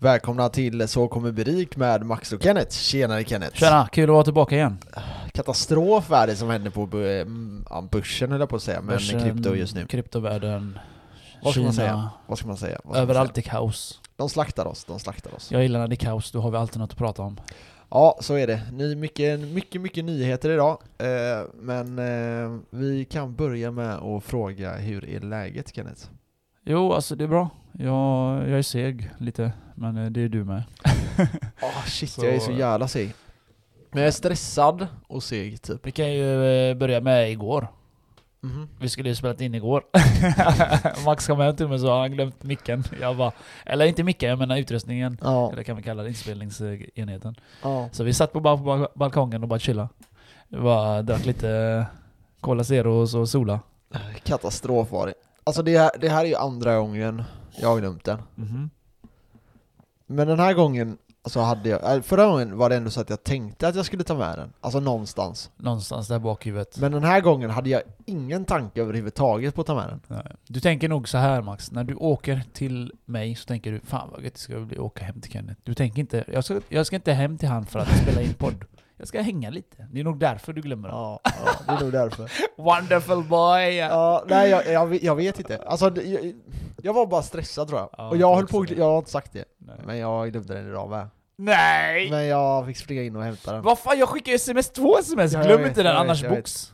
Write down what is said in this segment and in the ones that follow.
Välkomna till Så kommer bli rik med Max och Kenneth. Tjenare Kenneth! Tjena, kul att vara tillbaka igen. Katastrof är det som händer på ja, börsen höll jag på att säga, men Börsen, krypto just nu. Kryptovärlden, Vad ska Kina, man säga? Vad ska man säga? Ska man överallt säga? är kaos. De slaktar oss, de slaktar oss. Jag gillar när det är kaos, då har vi alltid något att prata om. Ja, så är det. Ny, mycket, mycket, mycket nyheter idag. Eh, men eh, vi kan börja med att fråga hur är läget Kenneth? Jo, alltså det är bra. Jag, jag är seg lite, men eh, det är du med. Åh shit, Så- jag är så jävla seg. Men jag är stressad och seg typ. Vi kan ju eh, börja med igår. Mhm. Vi skulle ju spelat in igår. Max kom hem till mig så har han glömt micken. Jag bara, eller inte micken, jag menar utrustningen. Ja, Eller kan vi kalla det inspelningsenheten. ja. Så vi satt på, bara på bal- balkongen och bara chilla. Vi bara drack lite eh, Cola Zero och så sola. Katastrof var det. Alltså det här, det här är ju andra gången jag har glömt den. Mhm. Men den här gången så hade jag, äh, förra gången var det ändå så att jag tänkte att jag skulle ta med den. Alltså någonstans. Någonstans där bak i huvudet. Men den här gången hade jag ingen tanke överhuvudtaget på att ta med den. Nej. Du tänker nog så här Max, när du åker till mig så tänker du Fan vad gött det ska bli att åka hem till Kenneth. Du tänker inte, jag ska, jag ska inte hem till han för att spela in podd. Jag ska hänga lite. Det är nog därför du glömmer det. Ja, ja det är nog därför. Wonderful boy! Ja, nej jag, jag, vet- jag vet inte. Alltså jag, jag var bara stressad tror jag. Ja, och jag höll på, jag har inte sagt det. Nej. Men jag glömde den idag med. Nej! Men jag fick springa in och hämta den. Vad fan, jag skickar ju sms, två sms! Ja, Glöm vet, inte den vet, annars box.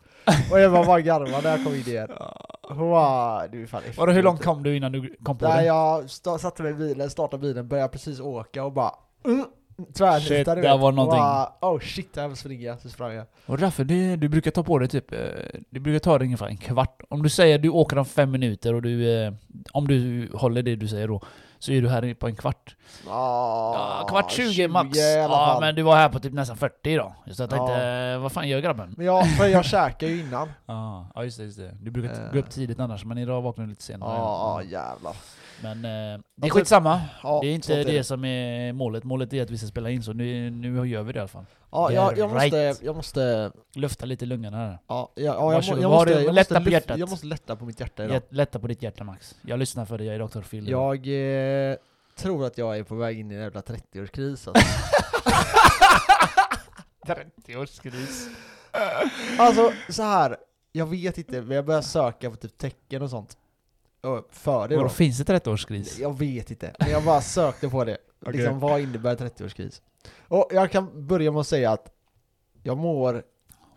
Och jag var bara garvade när jag kom in igen. Hon var, du är fan Vadå, hur långt kom du innan du kom på Nej det? jag satte mig i bilen, startade bilen, började precis åka och bara mm, tvärnitade Shit, du vet. var någonting. Bara, oh shit, där springer jag, så sprang jag. Och därför, det, du brukar ta på dig typ, eh, du brukar ta dig ungefär en kvart. Om du säger du åker om fem minuter och du, eh, om du håller det du säger då, så är du här på en kvart. Ja, kvart 20, max. i alla Ja, men du var här på typ nästan 40 idag. Så jag tänkte, eh, vad fan gör grabben? Men jag, för jag käkade ju innan. Ja, just det, just det. Du brukar Eh. gå upp tidigt annars, men idag vaknade du lite senare. ja jävlar. Men eh, det är skitsamma. Ja, det är inte det, är det. som är målet. Målet är att vi ska spela in, så nu, nu gör vi det i alla fall. Ja, jag, jag måste, Right. jag måste, Lufta lite lungorna här. ja, ja, ja, jag, Varsågod. jag måste, jag lätta måste, på lyf- hjärtat. jag måste lätta på mitt hjärta idag. Lätt- Lätta på ditt hjärta Max. Jag lyssnar för dig, jag är Dr. Phil. Jag eh, tror att jag är på väg in i en jävla 30-årskris alltså. 30-årskris. Alltså så här. jag vet inte, men jag börjar söka på typ tecken och sånt. För det Vadå, då. finns det 30-årskris? Jag vet inte, men jag bara sökte på det. Okej. Liksom, vad innebär 30-årskris? Och jag kan börja med att säga att jag mår,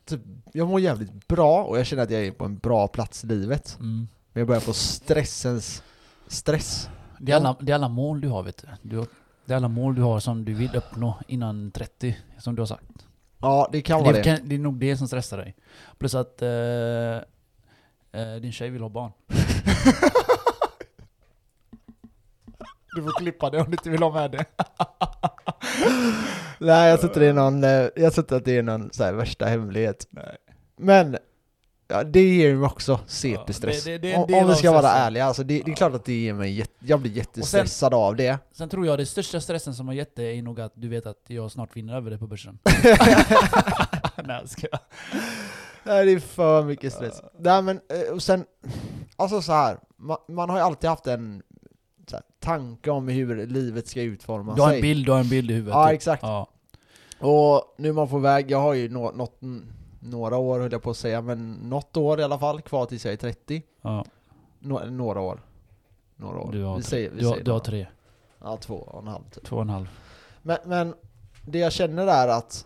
typ, jag mår jävligt bra och jag känner att jag är på en bra plats i livet. Mm. Men jag börjar få stressens stress. Det, är alla, det är alla mål du har vet du. du det är alla mål du har som du vill uppnå innan 30, som du har sagt. Ja, det kan vara Det, det. kan, det är nog det som stressar dig. Plus att eh, eh, din tjej vill ha barn. Du får klippa det om du inte vill ha med det. Nej, jag tror inte det är någon, eh, jag tror inte att det är någon så värsta hemlighet. Nej. Men, ja, det ger mig också CP-stress. Ja, om vi ska vara ärliga, alltså det, det är klart att det ger mig jag blir sen- jättestressad av det. Sen tror jag det största stressen som har gett dig är nog att du vet att jag snart vinner över dig på börsen. Nej jag skojar. Nej, det är för mycket stress. Nej men, eh, och sen, alltså så här, man, man har ju alltid haft en här, tanke om hur livet ska utformas. Du har en sig. bild, du har en bild i huvudet. Ja, typ. exakt. Ja. Och nu är man på väg, jag har ju nå, mm, några år höll jag på att säga, men något år i alla fall kvar tills jag är 30. Ja. Nå, några år. Några år. Du har, vi tre. säger, vi du, säger du har tre. Ja, två och en halv typ. Två och en halv. Men, men det jag känner är att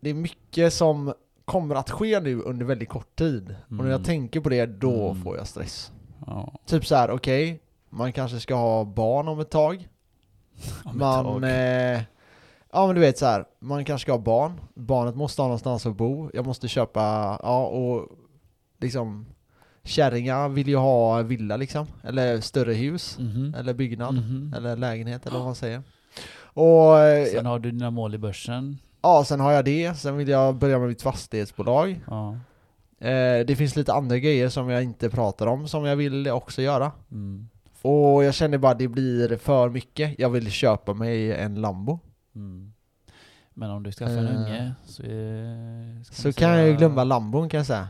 det är mycket som kommer att ske nu under väldigt kort tid. Och när jag Mm. tänker på det, då Mm. får jag stress. Ja. Typ så här, okej, man kanske ska ha barn om ett tag. Om ett man, tag. eh, ja men du vet så här, man kanske ska ha barn. Barnet måste ha någonstans att bo. Jag måste köpa, ja och liksom Kärringar vill ju ha villa liksom, eller större hus, Mhm. eller byggnad, Mhm. eller lägenhet eller vad man säger. Och eh, Sen har du dina mål i börsen. Ja, sen har jag det, sen vill jag börja med mitt fastighetsbolag. Ja. Eh, det finns lite andra grejer som jag inte pratar om som jag vill också göra. Mm. Och jag känner bara att det blir för mycket. Jag vill köpa mig en Lambo. Mm. Men om du skaffar en Eh. unge så, ska Så kan jag ju glömma Lambon kan jag säga.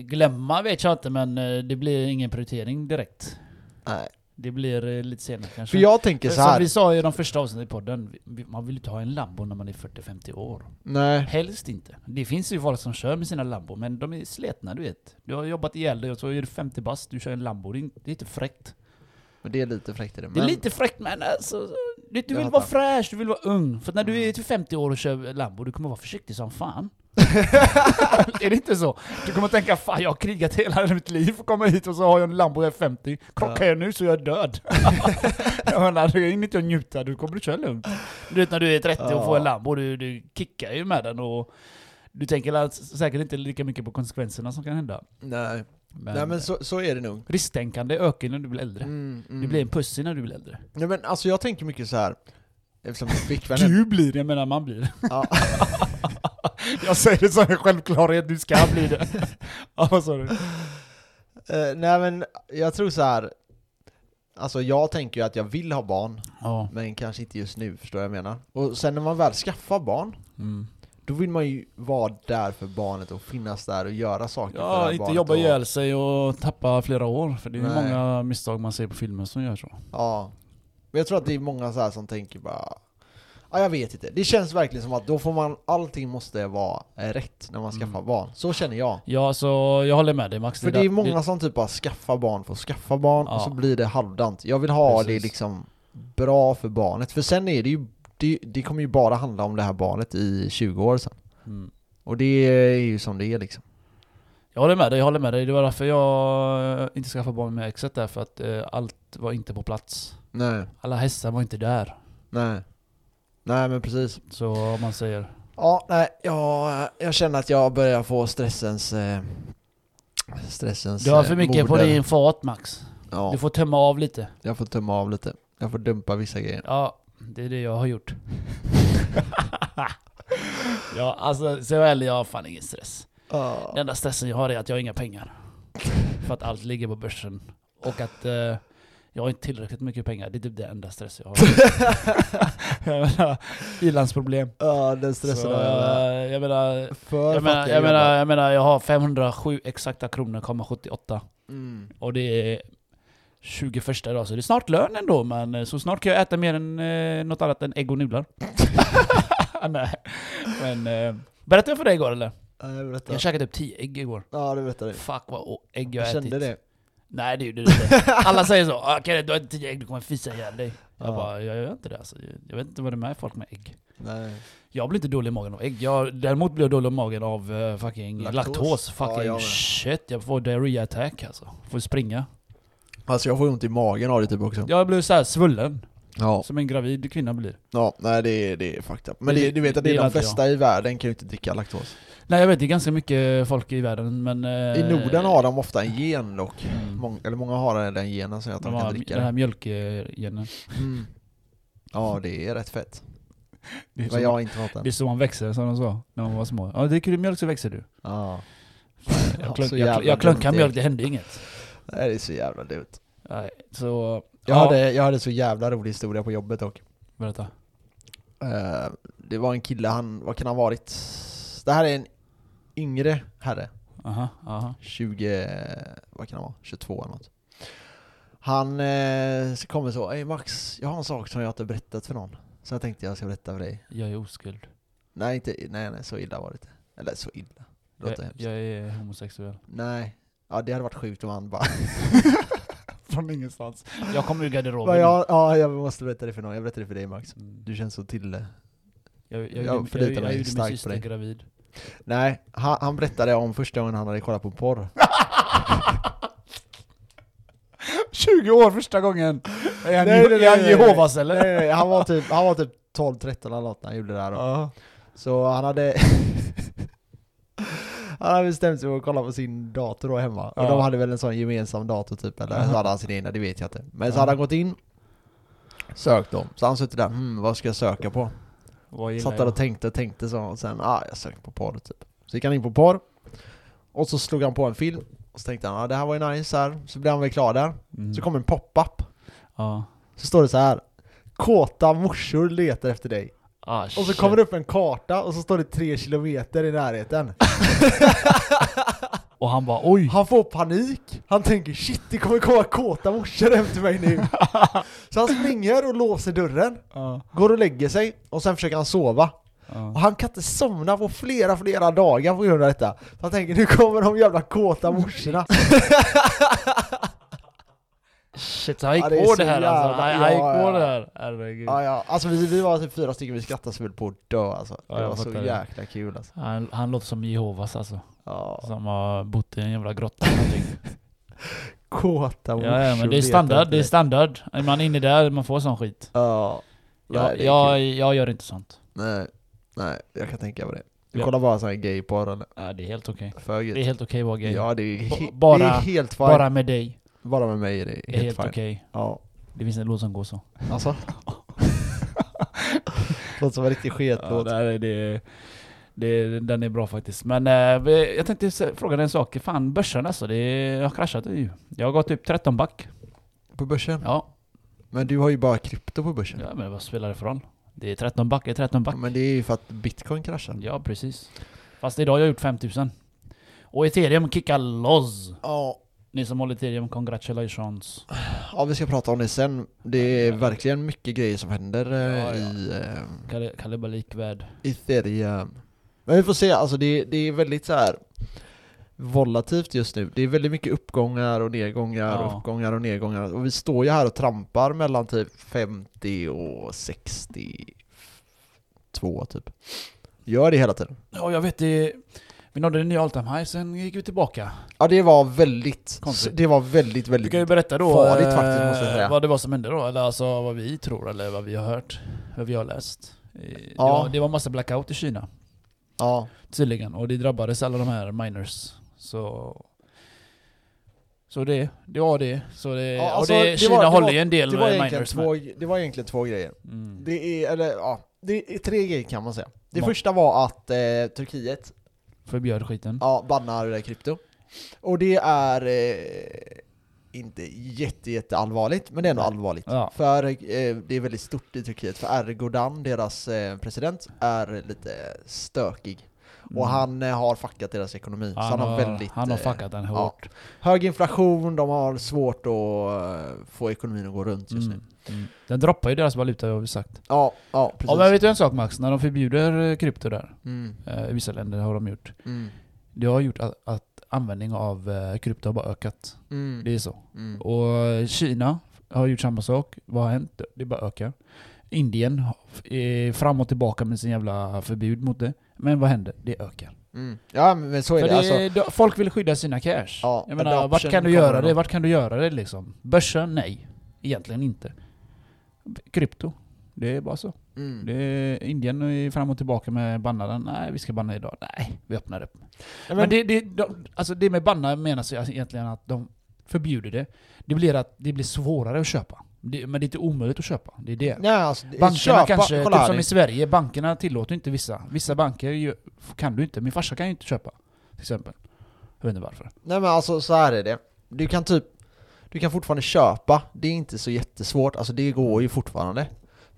Glömma vet jag inte men eh, det blir ingen prioritering direkt. Nej. Det blir eh, lite senare kanske. För jag tänker så Som här. vi sa i de första avsnitten i podden, man vill inte ha en Lambo när man är 40-50 år. Nej. Helst inte. Det finns ju folk som kör med sina Lambo, men de är sletna du vet. Du har jobbat ihjäl dig och så är du 50 bast, du kör en Lambo. Det är inte- är fräckt. Men det är lite fräckt i det. Det är Men, lite fräckt men alltså, du, vill vara fräsch, du vill vara ung. För när du är till 50 år och kör Lambo, du kommer vara försiktig som fan. är det inte så? Du kommer tänka 'Fan jag har krigat hela mitt liv för att komma hit och så har jag en Lambo jag är 50. Krockar jag nu så är jag död. jag menar, du är inte njuta, du kommer att köra lugnt. Du vet när du är 30 och får en. Lambo, du, du kickar ju med den och du tänker säkert inte lika mycket på konsekvenserna som kan hända. nej. Men, nej men så, så är det nog. risktänkande ökar när du blir äldre. Mm, mm. Du blir en pussy när du blir äldre. Nej men alltså jag tänker mycket så här. Eftersom min flickvän är... Du blir det, jag menar man blir. Ja. Jag säger det som en självklarhet, du ska bli det. ja, vad sa du? Eh, nej men jag tror så här. Alltså jag tänker ju att jag vill ha barn, Ja. men kanske inte just nu, förstår jag vad jag menar? Och sen när man väl skaffar barn, Mm. då vill man ju vara där för barnet och finnas där och göra saker för det Ja, inte jobba och, ihjäl sig och tappa flera år. För det är Nej. många misstag man ser på filmer som gör så. Ja. Men jag tror att det är många så här som tänker bara Ja jag vet inte, det känns verkligen som att då får man, allting måste vara eh, rätt när man skaffar Mm. barn. Så känner jag. Ja, så jag håller med dig Max. För det är många som typ bara skaffar barn för att skaffa barn och Ja. så blir det halvdant. Jag vill ha det Precis. liksom bra för barnet, för sen är det ju det, det kommer ju bara handla om det här barnet i 20 år sen. Mm. Och det är ju som det är liksom. Jag håller med dig, jag håller med dig. Det var därför jag eh, inte skaffade barn med exet där, för att eh, allt var inte på plats. Nej, Alla hästar var inte där. nej. Nej men precis. Så om man säger... Ja, nej, jag, jag känner att jag börjar få stressens... Eh, stressens Du har eh, för mycket på moder. din fat Max. Ja, Du får tömma av lite. jag får tömma av lite. Jag får dumpa vissa grejer. Ja, det är det jag har gjort. ja, alltså så jag är ärlig, jag har fan ingen stress. Den enda stressen jag har är att jag har inga pengar. För att allt ligger på börsen. Och att eh, jag har inte tillräckligt mycket pengar. Det är typ det enda stress jag har. jag menar, ilandsproblem. Ja, den stressen har jag eh, jag menar, För jag menar, jag, menar, jag menar, jag har 507 exakta kronor, komma 78. Mm. Och det är 21 idag, så det är snart lön ändå. Men eh, så snart kan jag äta mer än eh, något annat än ägg och nudlar. Nej. Men, eh, berättade jag för dig igår eller? Ja, jag. Jag käkade upp 10 ägg igår. Ja, det berättar du. Fuck vad ägg jag, Jag ätit. kände det. Nej det gjorde du inte. Alla säger så. Ah, Kenneth du har ätit 10 ägg, du kommer fisa ihjäl dig. Jag Ja. bara, jag gör inte det alltså. Jag vet inte vad det är med folk med ägg. Nej. Jag blir inte dålig i magen av ägg. Jag, däremot blir jag dålig i magen av uh, fucking Laktos. laktos. Ja, Fucking jag med. shit, jag får diarrhea attack alltså. Får springa. Alltså jag får ont i magen av det typ också. Jag blir så här svullen. Ja. Som en gravid kvinna blir. Ja, nej det är, det är fucked up. Men Det- det, du vet att det det är de inte flesta i världen kan ju inte dricka laktos. Nej jag vet, det är ganska mycket folk i världen men... eh, I Norden har de ofta en gen dock. Mm. Mång, eller många har den genen gör att de, de kan dricka den här det. mjölkgenen. Mm. Ja, det är rätt fett. Det är, så, jag har inte fått det är så man växer, som de sa när man var små. Ja, dricker du mjölk så växer du. Ja. Jag, Ja, klunk, så jag, jag klunkar mjölk, det. det hände inget. Det är så jävla dumt. Nej, så... Jag, ja, hade, jag hade så jävla rolig historia på jobbet dock. Berätta. Eh, det var en kille, han, vad kan han ha varit? Det här är en yngre herre. Aha, aha. 20, vad kan han vara? 22 eller något. Han eh, kommer så, Ey Max, jag har en sak som jag inte berättat för någon. Så jag tänkte jag ska berätta för dig. Jag är oskuld. Nej, inte, nej, nej så illa var det inte. Eller så illa. Det Jag, hemskt. jag är homosexuell. Nej. Ja det hade varit sjukt om han bara Från ingenstans. Jag kommer ur garderoben. Bara, ja, ja, jag måste berätta det för någon. Jag berättar det för dig Max. Mm. Du känns så till det. Jag, jag, jag jag, jag, förlitar jag, mig gjorde min syster gravid. Nej, han, han berättade om första gången han hade kollat på porr. 20 år första gången! Är han, Nej, nej, är han nej, Jehovas eller? nej, nej, han var typ, han var typ 12-13 eller något när han gjorde det här då. Ja. Så han hade Han hade bestämt sig för att kolla på sin dator då hemma. Och Ja. de hade väl en sån gemensam dator typ, eller så hade han sin egna, det vet jag inte. Men så hade han gått in, sökt dem. Så han suttit där, hmm, vad ska jag söka på? Satt där och tänkte tänkte så, och sen, ah, jag söker på porr typ. Så gick han in på porr, och så slog han på en film, och så tänkte han, ah, det här var ju nice här. Så blev han väl klar där. Mm. Så kom en pop-up, Ja. så står det så här. Kåta morsor letar efter dig. Ah, Och så kommer det upp en karta och så står det tre kilometer i närheten. Och han bara oj! Han får panik, han tänker shit det kommer komma kåta morsor hem till mig nu. så han springer och låser dörren, Ja, går och lägger sig och sen försöker han sova. Och ja. han kan inte somna på flera, flera dagar på grund av detta. Så han tänker nu kommer de jävla kåta morsorna. Shit, han gick Ja, på det här alltså. jävla- Han, han gick ja, på ja. det här. Herregud. ja, ja. Alltså vi, vi var typ fyra stycken, vi skrattade så vi på att dö alltså. Det var så det. jäkla kul alltså. Han, han låter som Jehovas alltså. Som har bott i en jävla grotta eller någonting. Kåta morsor. ja, ja, men det är standard. Det är standard. Är man inne där, man får sån skit. Ja. Nej, Jag, jag, jag gör inte sånt. Nej, nej, jag kan tänka på det. Du kollar bara sån här gayporr eller? Ja, det är helt okej. För Det är helt okej att vara gay. Ja det är, Bara- det är helt fine. Bara med dig. Bara med mig är det Det är helt, helt fine. okej. Ja. Det finns en låt som går så. Alltså? Låter som en riktig Ja, sketlåt. det, är, det, det, den är bra faktiskt. Men eh, jag tänkte fråga dig en sak. Fan börsen alltså, det har kraschat ju. Jag har gått typ 13 back. På börsen? Ja, Men du har ju bara krypto på börsen. ja men vad spelar det för roll? Det är 13 back, det är 13 back. Men det är ju för att bitcoin kraschar. Ja, precis. Fast idag har jag gjort 5000. Och ethereum kickar loss. Ja. Ni som håller ethereum, congratulations. ja, vi ska prata om det sen. Det är verkligen mycket grejer som händer eh, Ja, ja. i eh, likvärd. ethereum. Men vi får se, alltså det, det är väldigt så här volatilt just nu. Det är väldigt mycket uppgångar och nedgångar, Ja. uppgångar och nedgångar. Och vi står ju här och trampar mellan typ 50 och 62 typ. Gör det hela tiden. Ja, jag vet det. Vi nådde en ny all time high, sen gick vi tillbaka. Ja det var väldigt, Konstigt. det var väldigt, Du kan ju väldigt berätta då farligt eh, faktiskt, måste jag säga. vad det var som hände då, eller alltså vad vi tror, eller vad vi har hört, vad vi har läst. Eh, Det, Ja. var, det var massa blackout i Kina, Ja, tydligen, och det drabbades alla de här miners. Så... Så det, det var det. Så det, Ja, och alltså, det, det Kina var- det håller ju en del det var, miners två, det var egentligen två grejer. Mm. Det är, eller ja, det är tre grejer kan man säga. Det Ja. första var att eh, Turkiet Förbjöd skiten. ja, bannar krypto. Och det är eh, inte jätte, jätte allvarligt, men det är ändå allvarligt. Ja. För eh, det är väldigt stort i Turkiet, för Erdogan, deras eh, president, är lite stökig. Mm. Och han eh, har fuckat deras ekonomi. så han har, väldigt... han har eh, fuckat den ja. hårt. Hög inflation, de har svårt att eh, få ekonomin att gå runt just nu. Mm. Den droppar ju deras valuta har vi sagt. Ja, ja precis. Ja men vet du en sak Max? När de förbjuder eh, krypto där, Mm, eh, i vissa länder har de gjort. mm, Det har gjort att, att användning av eh, krypto har bara ökat. mm, Det är så. mm. Och Kina har gjort samma sak. Vad har hänt? Det bara ökar. Indien är fram och tillbaka med sin jävla förbud mot det. Men vad händer? Det ökar. Mm. Ja men så är För det, alltså. då- folk vill skydda sina cash. Ja, Jag menar, vart kan du göra det? Vart kan du göra det liksom? Börsen? Nej. Egentligen inte. Krypto? Det är bara så. Mm. Det är Indien är fram och tillbaka med bannaren. Nej, vi ska banna idag. Nej, vi öppnar upp. Men, men, det, det, de, alltså det med banna menas egentligen att de förbjuder det. Det blir att det blir svårare att köpa. Det, men det är inte omöjligt att köpa. Det är det. nej, alltså, Bankerna köpa, kanske, typ som i Sverige, bankerna tillåter inte vissa. Vissa banker kan du inte. Min farsa kan ju inte köpa. Till exempel. Jag vet inte varför. Nej men alltså så här är det. Du kan typ, du kan fortfarande köpa, det är inte så jättesvårt, alltså det går ju fortfarande.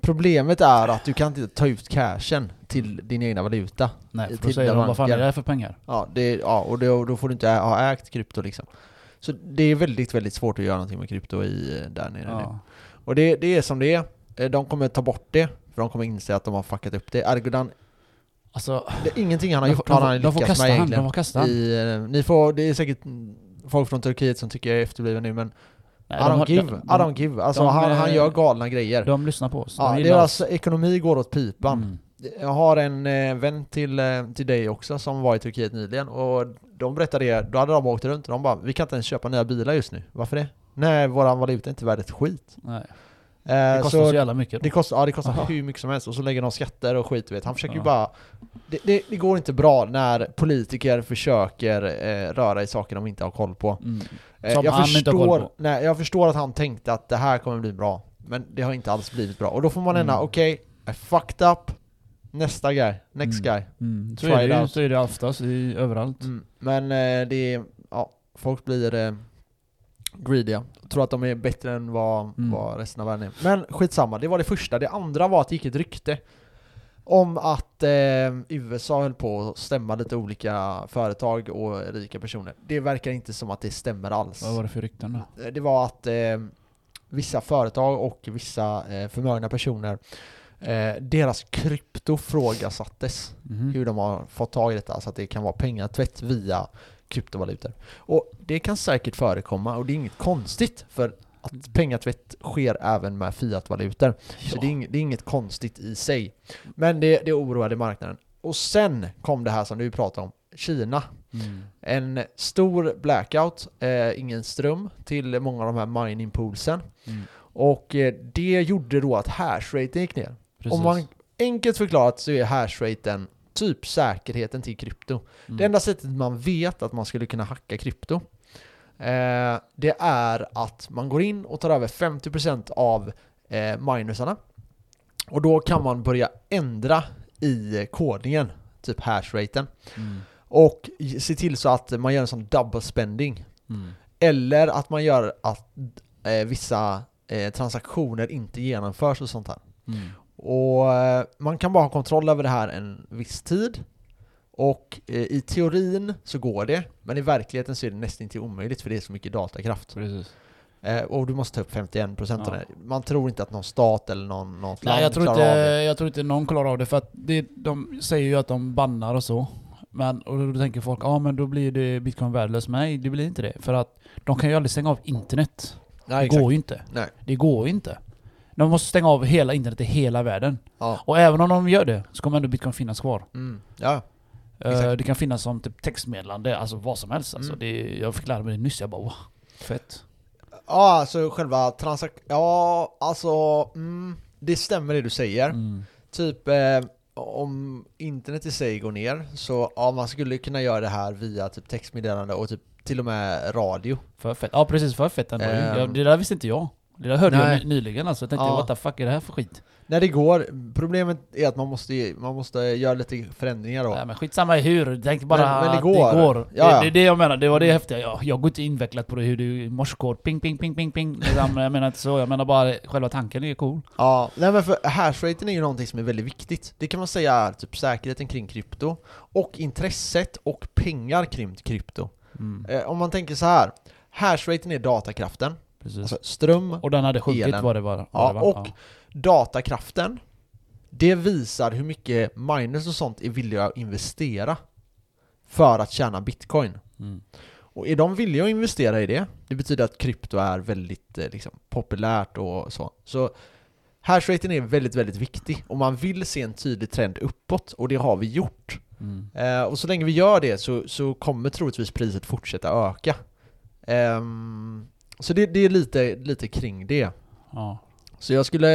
Problemet är att du kan inte ta ut cashen till din egna valuta. Nej, för då säger de vad fan är det här för pengar? Ja, det, ja och då, då får du inte ha ägt krypto liksom. Så det är väldigt, väldigt svårt att göra någonting med krypto i, eh, där nere nu. Ja. Och det, det är som det är. Eh, De kommer ta bort det, för de kommer inse att de har fuckat upp det. Ergodan, Alltså, det är ingenting han har gjort har han lyckats kasta med han, de egentligen. får kasta han. I, eh, ni får, det är säkert folk från Turkiet som tycker jag är efterbliven nu men Nej, I don't har- give, de, I don't give. Alltså de, han, han eh, gör galna grejer. de lyssnar på oss. ja, de gillar deras oss. ekonomi går åt pipan. Mm. Jag har en eh, vän till, eh, till dig också som var i Turkiet nyligen och de berättade det, då hade de åkt runt och de bara Vi kan inte ens köpa nya bilar just nu. Varför det? Nej, våran valuta är inte värd ett skit. Nej. Eh, Det kostar så så jävla mycket. det kostar, ja, det kostar Aha. hur mycket som helst och så lägger de skatter och skit vet. Han försöker ju Ja. bara det, det, det går inte bra när politiker försöker eh, röra i saker de inte har koll på. Mm. Eh, Som jag, han inte har koll förstår, på. nej, jag förstår att han tänkte att det här kommer bli bra, men det har inte alls blivit bra. Och då får man ändå, Mm. okej, I fucked up, nästa guy, next Mm. guy. Mm. Så, Try är det, ju, så är det oftast i, överallt. Mm. Men eh, det är, ja, folk blir eh, greediga. Tror att de är bättre än vad, Mm. vad resten av världen är. Men skitsamma, det var det första. Det andra var att det gick ett rykte om att eh, USA höll på att stämma lite olika företag och rika personer. Det verkar inte som att det stämmer alls. Vad var det för rykten då? Eh, Det var att eh, vissa företag och vissa eh, förmögna personer eh, deras krypto frågasattes. Mhm. Hur de har fått tag i detta, så att det kan vara pengatvätt via kryptovalutor. Och det kan säkert förekomma och det är inget konstigt för att pengatvätt sker även med fiatvalutor. Så det är, inget, det är inget konstigt i sig. Men det, det oroade marknaden. Och sen kom det här som du pratade om, Kina. Mm. En stor blackout, eh, ingen ström till många av de här mining poolsen. Mm. Och eh, det gjorde då att hashraten gick ner. Precis. Om man enkelt förklarat så är hashraten typ säkerheten till krypto. Mm. Det enda sättet man vet att man skulle kunna hacka krypto eh, det är att man går in och tar över 50% av eh, minersarna och då kan man börja ändra i kodningen, typ hashraten Mm. och se till så att man gör en sån double spending Mm. eller att man gör att eh, vissa eh, transaktioner inte genomförs och sånt här. Mm. Och eh, man kan bara ha kontroll över det här en viss tid. Och eh, i teorin så går det, men i verkligheten så är det nästan inte omöjligt för det är så mycket datakraft. Precis. Eh, och du måste ta upp 51% av Ja. Man tror inte att någon stat eller någon, något Nej, land jag tror, klarar inte, av det. jag tror inte någon klarar av det för att det, de säger ju att de bannar och så. Men, och då tänker folk, ja ah, men då blir det bitcoin värdelöst. Nej, det blir inte det. För att de kan ju aldrig stänga av internet. Nej, det exakt. går ju inte. Nej. Det går ju inte. De måste stänga av hela internet i hela världen. Ja. Och även om de gör det, så kommer ändå bitcoin finnas kvar. Mm. ja. Exakt. det kan finnas som typ textmeddelande, alltså vad som helst. Alltså, Mm. det, jag fick lära mig det nyss, jag bara wow, fett. Ja, alltså själva transak... Ja, alltså... Mm, det stämmer det du säger. Mm. Typ eh, om internet i sig går ner så ja, man skulle kunna göra det här via typ textmeddelande och typ till och med radio. För fett. Ja precis, för fett ändå. Jag, det där visste inte jag. Det där hörde Nej. jag ny- nyligen alltså. Jag tänkte Ja. what the fuck är det här för skit? När det går, problemet är att man måste, man måste göra lite förändringar då. Nej men skitsamma i hur, tänk bara Men- men det att går. det går. Ja, ja. Det, är det jag menar, det var det häftiga. Jag, jag går inte invecklat på det hur du morskod, ping ping ping ping ping. Liksom, jag menar inte så, jag menar bara själva tanken är cool. Ja, nej men för hashraten är ju någonting som är väldigt viktigt. Det kan man säga är typ säkerheten kring krypto och intresset och pengar kring krypto. Mm, Eh, om man tänker så här. Hashraten är datakraften, precis. alltså ström, och den hade sjunkit elen. var det var. Ja, det var. och- datakraften. Det visar hur mycket miners och sånt är villiga att investera för att tjäna bitcoin. Mm. Och är de villiga att investera i det, det betyder att krypto är väldigt eh, liksom, populärt och så. Så hashraten är väldigt, väldigt viktig och man vill se en tydlig trend uppåt och det har vi gjort. Mm. Eh, och så länge vi gör det så, så kommer troligtvis priset fortsätta öka. Ehm, så det, det är lite, lite kring det. Ja. Så jag skulle,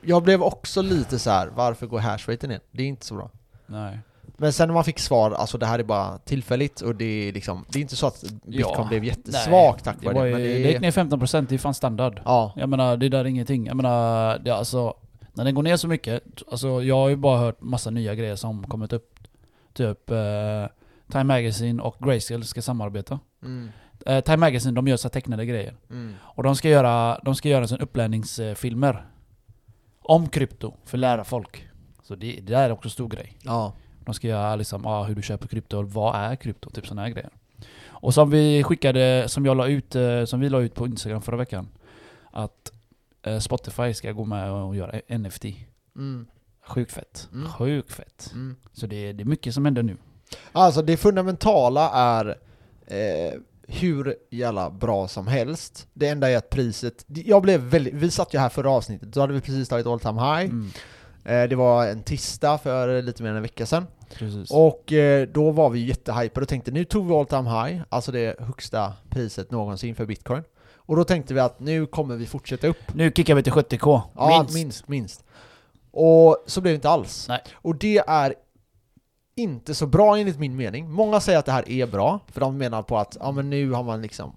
jag blev också lite så här: varför går hashraten ner? Det är inte så bra. Nej. Men sen när man fick svar, alltså det här är bara tillfälligt och det är liksom, det är inte så att bitcoin Ja, blev jättesvag tack Det, vare var det, men det, det gick är, ner 15%, det är fan standard. Ja, Jag menar, det där är ingenting. Jag menar, det är alltså... När den går ner så mycket, alltså jag har ju bara hört massa nya grejer som kommit upp. Typ eh, Time Magazine och Grayscale ska samarbeta. mm, Eh, Time Magazine, de gör så tecknade grejer. mm, Och de ska göra, de ska göra sån upplärningsfilmer. Om krypto, för att lära folk. Så det, det där är också en stor grej. ja, De ska göra liksom, ah, hur du köper krypto, vad är krypto? Typ sådana här grejer. Och som vi skickade, som jag la ut, eh, som vi la ut på Instagram förra veckan. Att eh, Spotify ska gå med och göra NFT. mm, Sjukt fett. Mm. Sjukt fett. mm. Så det, det är mycket som händer nu. Alltså det fundamentala är eh, hur jävla bra som helst. Det enda är att priset, jag blev väldigt, vi satt ju här förra avsnittet, då hade vi precis tagit all time high. Mm, Eh, det var en tisdag för lite mer än en vecka sedan. precis. Och eh, då var vi jättehypade och tänkte nu tog vi all time high, alltså det högsta priset någonsin för bitcoin. Och då tänkte vi att nu kommer vi fortsätta upp. nu kickar vi till 70k. Ja, minst. minst. minst, Och så blev det inte alls. Nej. Och det är inte så bra enligt min mening. Många säger att det här är bra, för de menar på att ja, men nu har man liksom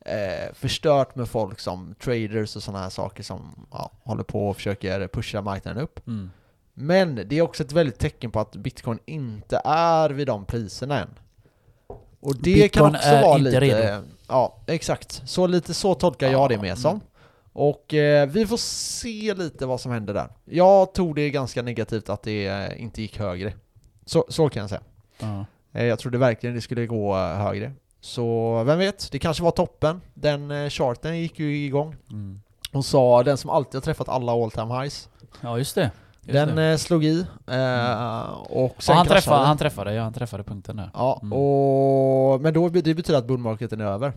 eh, förstört med folk som traders och sådana här saker som ja, håller på och försöker pusha marknaden upp. Mm. Men det är också ett väldigt tecken på att bitcoin inte är vid de priserna än. Och det Bitcoin kan också är vara inte lite... redo. Ja, exakt. Så lite så tolkar jag det med som. Och eh, vi får se lite vad som händer där. Jag tog det ganska negativt att det eh, inte gick högre. Så, så kan jag säga. Ja. Eh, jag trodde verkligen det skulle gå eh, högre. Så vem vet, det kanske var toppen. Den eh, charten gick ju igång. Mm. Hon sa den som alltid har träffat alla all time highs. ja, just det. Just Den det. slog i. Eh, och sen Ja, han, träffade, han träffade, ja han träffade punkten där. Ja, Mm. och, men då, det betyder att bullmarketen är över.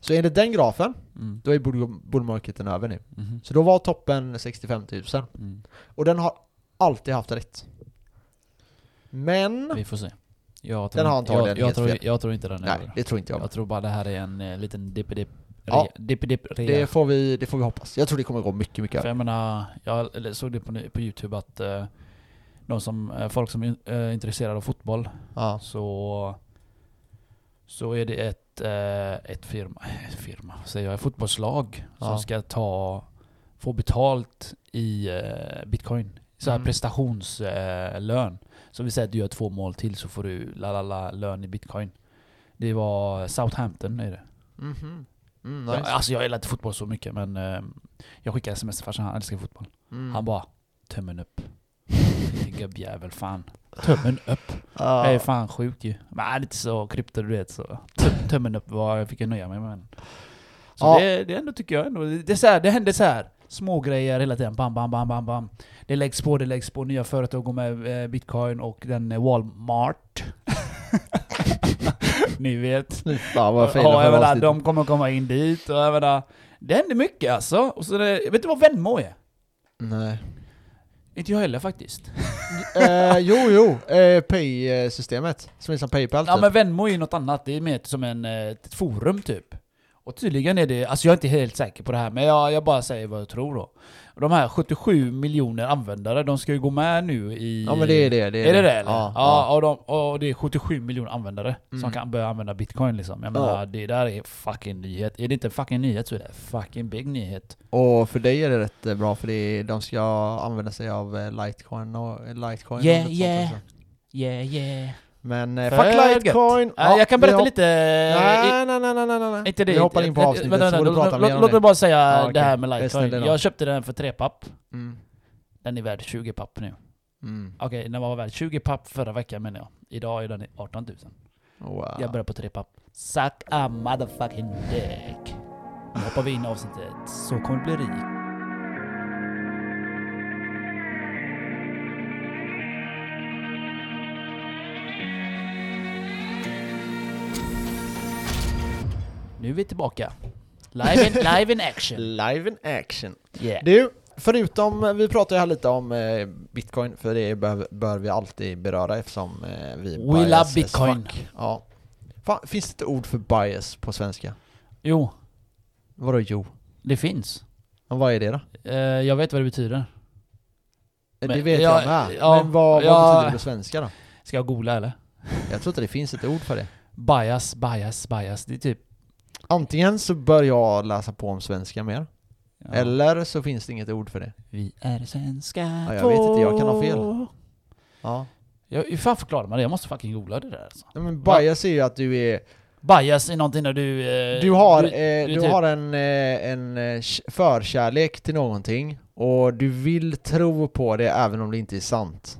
Så enligt den grafen, Mm. då är bull- bullmarketen över nu. Mhm. Så då var toppen 65 000. Mm. Och den har alltid haft rätt. Men... Vi får se. Jag Den har antagligen jag, jag, helt tror, fel. jag tror inte den är Nej, det tror inte jag. Jag tror bara det här är en eh, liten dippedipp Ja. dippedipp rea. Det får, vi, det får vi hoppas. Jag tror det kommer gå mycket, mycket För jag menar, jag såg det på, på youtube att eh, de som, eh, folk som är eh, intresserade av fotboll Ja. så så är det ett, eh, ett firma, ett firma, säger jag, ett fotbollslag Ja. som ska ta, få betalt i bitcoin. Så här Mm. prestationslön. Så vi säger att du gör två mål till så får du la la la lön i bitcoin. Det var Southampton är det. Mhm. Mm, Jag, nice. alltså jag gillar inte fotboll så mycket men eh, jag skickade sms till farsan, han älskar fotboll. Mm. Han bara tummen upp. Gubbjävel fan. Tummen upp. Ja. Jag är fan sjuk ju. Men är inte så krypto du vet så tum- tummen upp var jag fick jag nöja mig med. Så Ja. det, det ändå tycker jag ändå. Det, är så här, det händer så här små grejer hela tiden. Bam, bam, bam, bam, bam. Det läggs på, det läggs på. Nya företag går med eh, bitcoin och den eh, Walmart. Ni vet. Fan vad fel Ja, jag menar, de kommer komma in dit och jag menar, det händer mycket alltså. Och så det, vet du vad Venmo är? Nej. Inte jag heller faktiskt. eh, jo, jo. Eh, Pay-systemet. Som är som Paypal Ja typ. men Venmo är ju något annat, det är mer som en, eh, ett forum typ. Och tydligen är det, alltså jag är inte helt säker på det här, men jag, jag bara säger vad jag tror då. Och de här 77 miljoner användare, de ska ju gå med nu i... Ja men det är det. det Är det det eller? Ja. Ja, ja. och, de, och det är 77 miljoner användare Mm. som kan börja använda bitcoin liksom. Jag menar, det där är fucking nyhet. Är det inte fucking nyhet så är det fucking big nyhet. Och för dig är det rätt eh, bra för det är, de ska använda sig av eh, Litecoin och Litecoin och Yeah, sånt yeah. också. Yeah yeah. Men eh, fuck. Litecoin! Ja, jag kan berätta lite... Nej, nej, nej, nej, nej. Inte det. Vi hoppar in på Eh, avsnittet vänta, så vänta, du prata låt- Låt mig bara säga det här med Litecoin. Jag köpte den för tre papp. Mm. Den är värd 20 papp nu. Mm. Okej, den var värd 20 papp förra veckan menar jag. Idag är den 18 000. Wow. Jag börjar på tre papp. Suck a motherfucking dick. Nu hoppar vi in i avsnittet. Så kommer det bli rik. Nu är vi tillbaka. Live in, live in action. Live in action. Yeah. Du, förutom, vi pratade ju här lite om eh, Bitcoin, för det bör, bör vi alltid beröra eftersom eh, vi We love Bitcoin. Ja. Fan, finns det ett ord för bias på svenska? Jo, Vadå jo? det finns. Men vad är det då? Eh, jag vet vad det betyder. Eh, det Men- vet ja, jag med. ja, Men vad, vad ja. betyder det på svenska då? Ska jag googla eller? Jag tror inte det finns ett ord för det. Bias, bias, bias. Det är typ... Antingen så bör jag läsa på om svenska mer, Ja. eller så finns det inget ord för det. Vi är svenska Ja, jag vet inte, jag kan ha fel. Ja. Jag, hur fan förklarar man det? Jag måste fucking googla det där alltså. Men bias är ju att du är Bias är någonting när du... eh, Du har, du- eh, du du typ- har en, eh, en eh, förkärlek till någonting och du vill tro på det även om det inte är sant.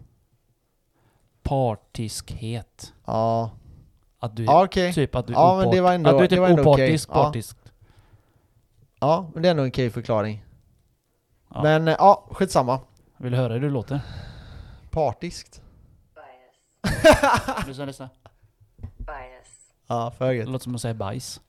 Partiskhet. Ja, Att du... ja okej. Typ att du är Ja, men det var ändå- Att du är det typ opartisk, Ja. partisk. Ja, men det är ändå en okej förklaring. Ja. Men ja, skitsamma. Vill du höra hur du låter? Partiskt. Bias. Lyssna, lyssna. Bias. Ja, för Det gött. låter som att säga bajs.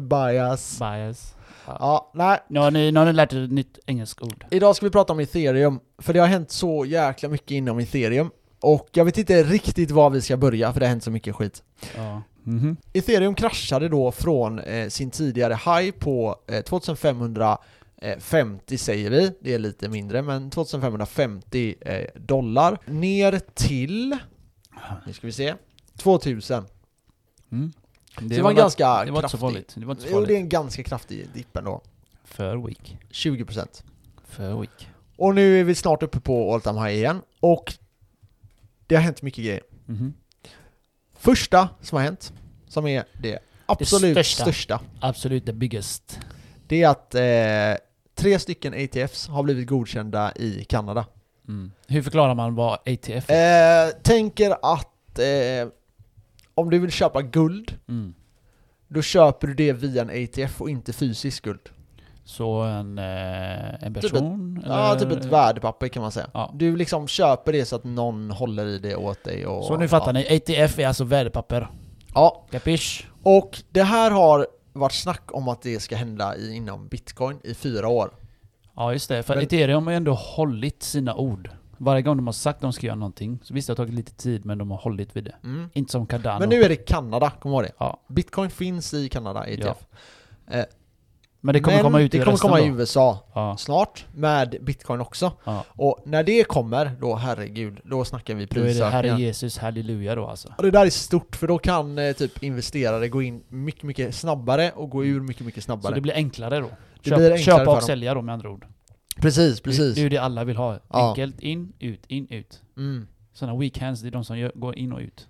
Bias. Bias. Ja, nej. Nu har ni, nu har ni lärt er ett nytt engelskt ord. Idag ska vi prata om ethereum, för det har hänt så jäkla mycket inom ethereum. Och jag vet inte riktigt var vi ska börja, för det har hänt så mycket skit. Ja. Mhm. Ethereum kraschade då från eh, sin tidigare high på eh, 2550 säger vi, det är lite mindre, men 2550 eh, dollar ner till, nu ska vi se, 2000. Mm. Det, det var en ganska Det var inte så farligt. Det var inte så Jo, det är farligt. en ganska kraftig dipp ändå. För weak. 20%. För weak. Och nu är vi snart uppe på all time high igen, och det har hänt mycket grejer. Mhm. Första som har hänt, som är det absolut största. största Absolut the biggest. det är att eh, tre stycken ATFs har blivit godkända i Kanada. Mm. Hur förklarar man vad ATF är? Eh, tänker att eh, om du vill köpa guld, Mm. då köper du det via en ATF och inte fysisk guld. Så en, eh, en Typ person? Ja, typ ett värdepapper kan man säga. Ja. Du liksom köper det så att någon håller i det åt dig och... Så nu fattar ja. ni, ATF är alltså värdepapper. Ja, Capiche? och det här har varit snack om att det ska hända i, inom bitcoin i fyra år. Ja just det, för Men- ethereum har ju ändå hållit sina ord. Varje gång de har sagt att de ska göra någonting, så visst det har tagit lite tid men de har hållit vid det. Mm. Inte som Cardano. Men nu är det Kanada, kom ihåg det. Ja. Bitcoin finns i Kanada, ETF. Eh, Men det kommer men komma ut det i kommer resten komma i då. USA Ja. snart med bitcoin också. ja. Och när det kommer, då herregud, då snackar vi Då är det Herre prisökningar. Jesus, halleluja då alltså. Och det där är stort, för då kan eh, typ investerare gå in mycket, mycket snabbare och gå ur mycket, mycket Så snabbare. det blir enklare då? Det Köp, enklare köpa och sälja då med andra ord. Precis, Det, precis. det är ju det alla vill ha. Ja. Enkelt, in, ut, in, ut. Mm. Sådana weak hands, det är de som gör, går in och ut.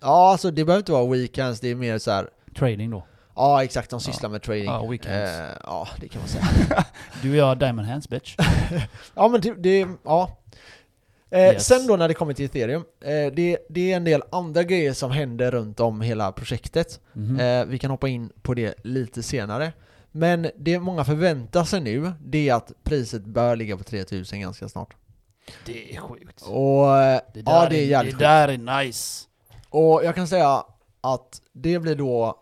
Ja, alltså det behöver inte vara weekends, det är mer så här. Trading då. Ja, exakt, de sysslar med trading. Ja, weekends. Eh, ja, det kan man säga. Du och jag, diamond hands bitch. Ja men det, det ja. Eh, Yes. Sen då när det kommer till ethereum, eh, det, det är en del andra grejer som händer runt om hela projektet. Mhm. Eh, vi kan hoppa in på det lite senare. Men det många förväntar sig nu, det är att priset bör ligga på 3000 ganska snart. det är sjukt. Och eh, Det ja, det är jävligt det där är nice. Och jag kan säga att det blir då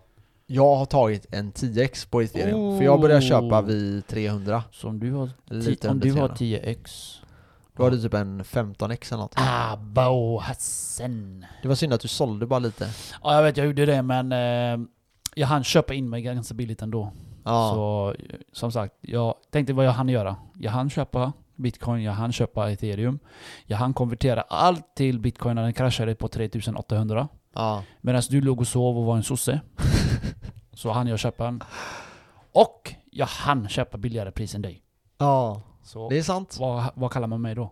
jag har tagit en 10x på ethereum, för jag börjar köpa Oh. vid 300. Så om du har, Lite om du har 300. 10x. Då har du typ en 15x eller något. Abo Hassan. Det var synd att du sålde bara lite. Ja jag vet, jag gjorde det men eh, jag hann köpa in mig ganska billigt ändå. Ja. Så som sagt, jag tänkte vad jag hann göra. Jag hann köpa bitcoin, jag hann köpa ethereum. Jag hann konvertera allt till bitcoin när den kraschade på 3800. ja. Medan du låg och sov och var en sosse. Så hann jag köpa en. Och jag hann köpa billigare pris än dig. Ja. Så Det är sant. vad, vad kallar man mig då?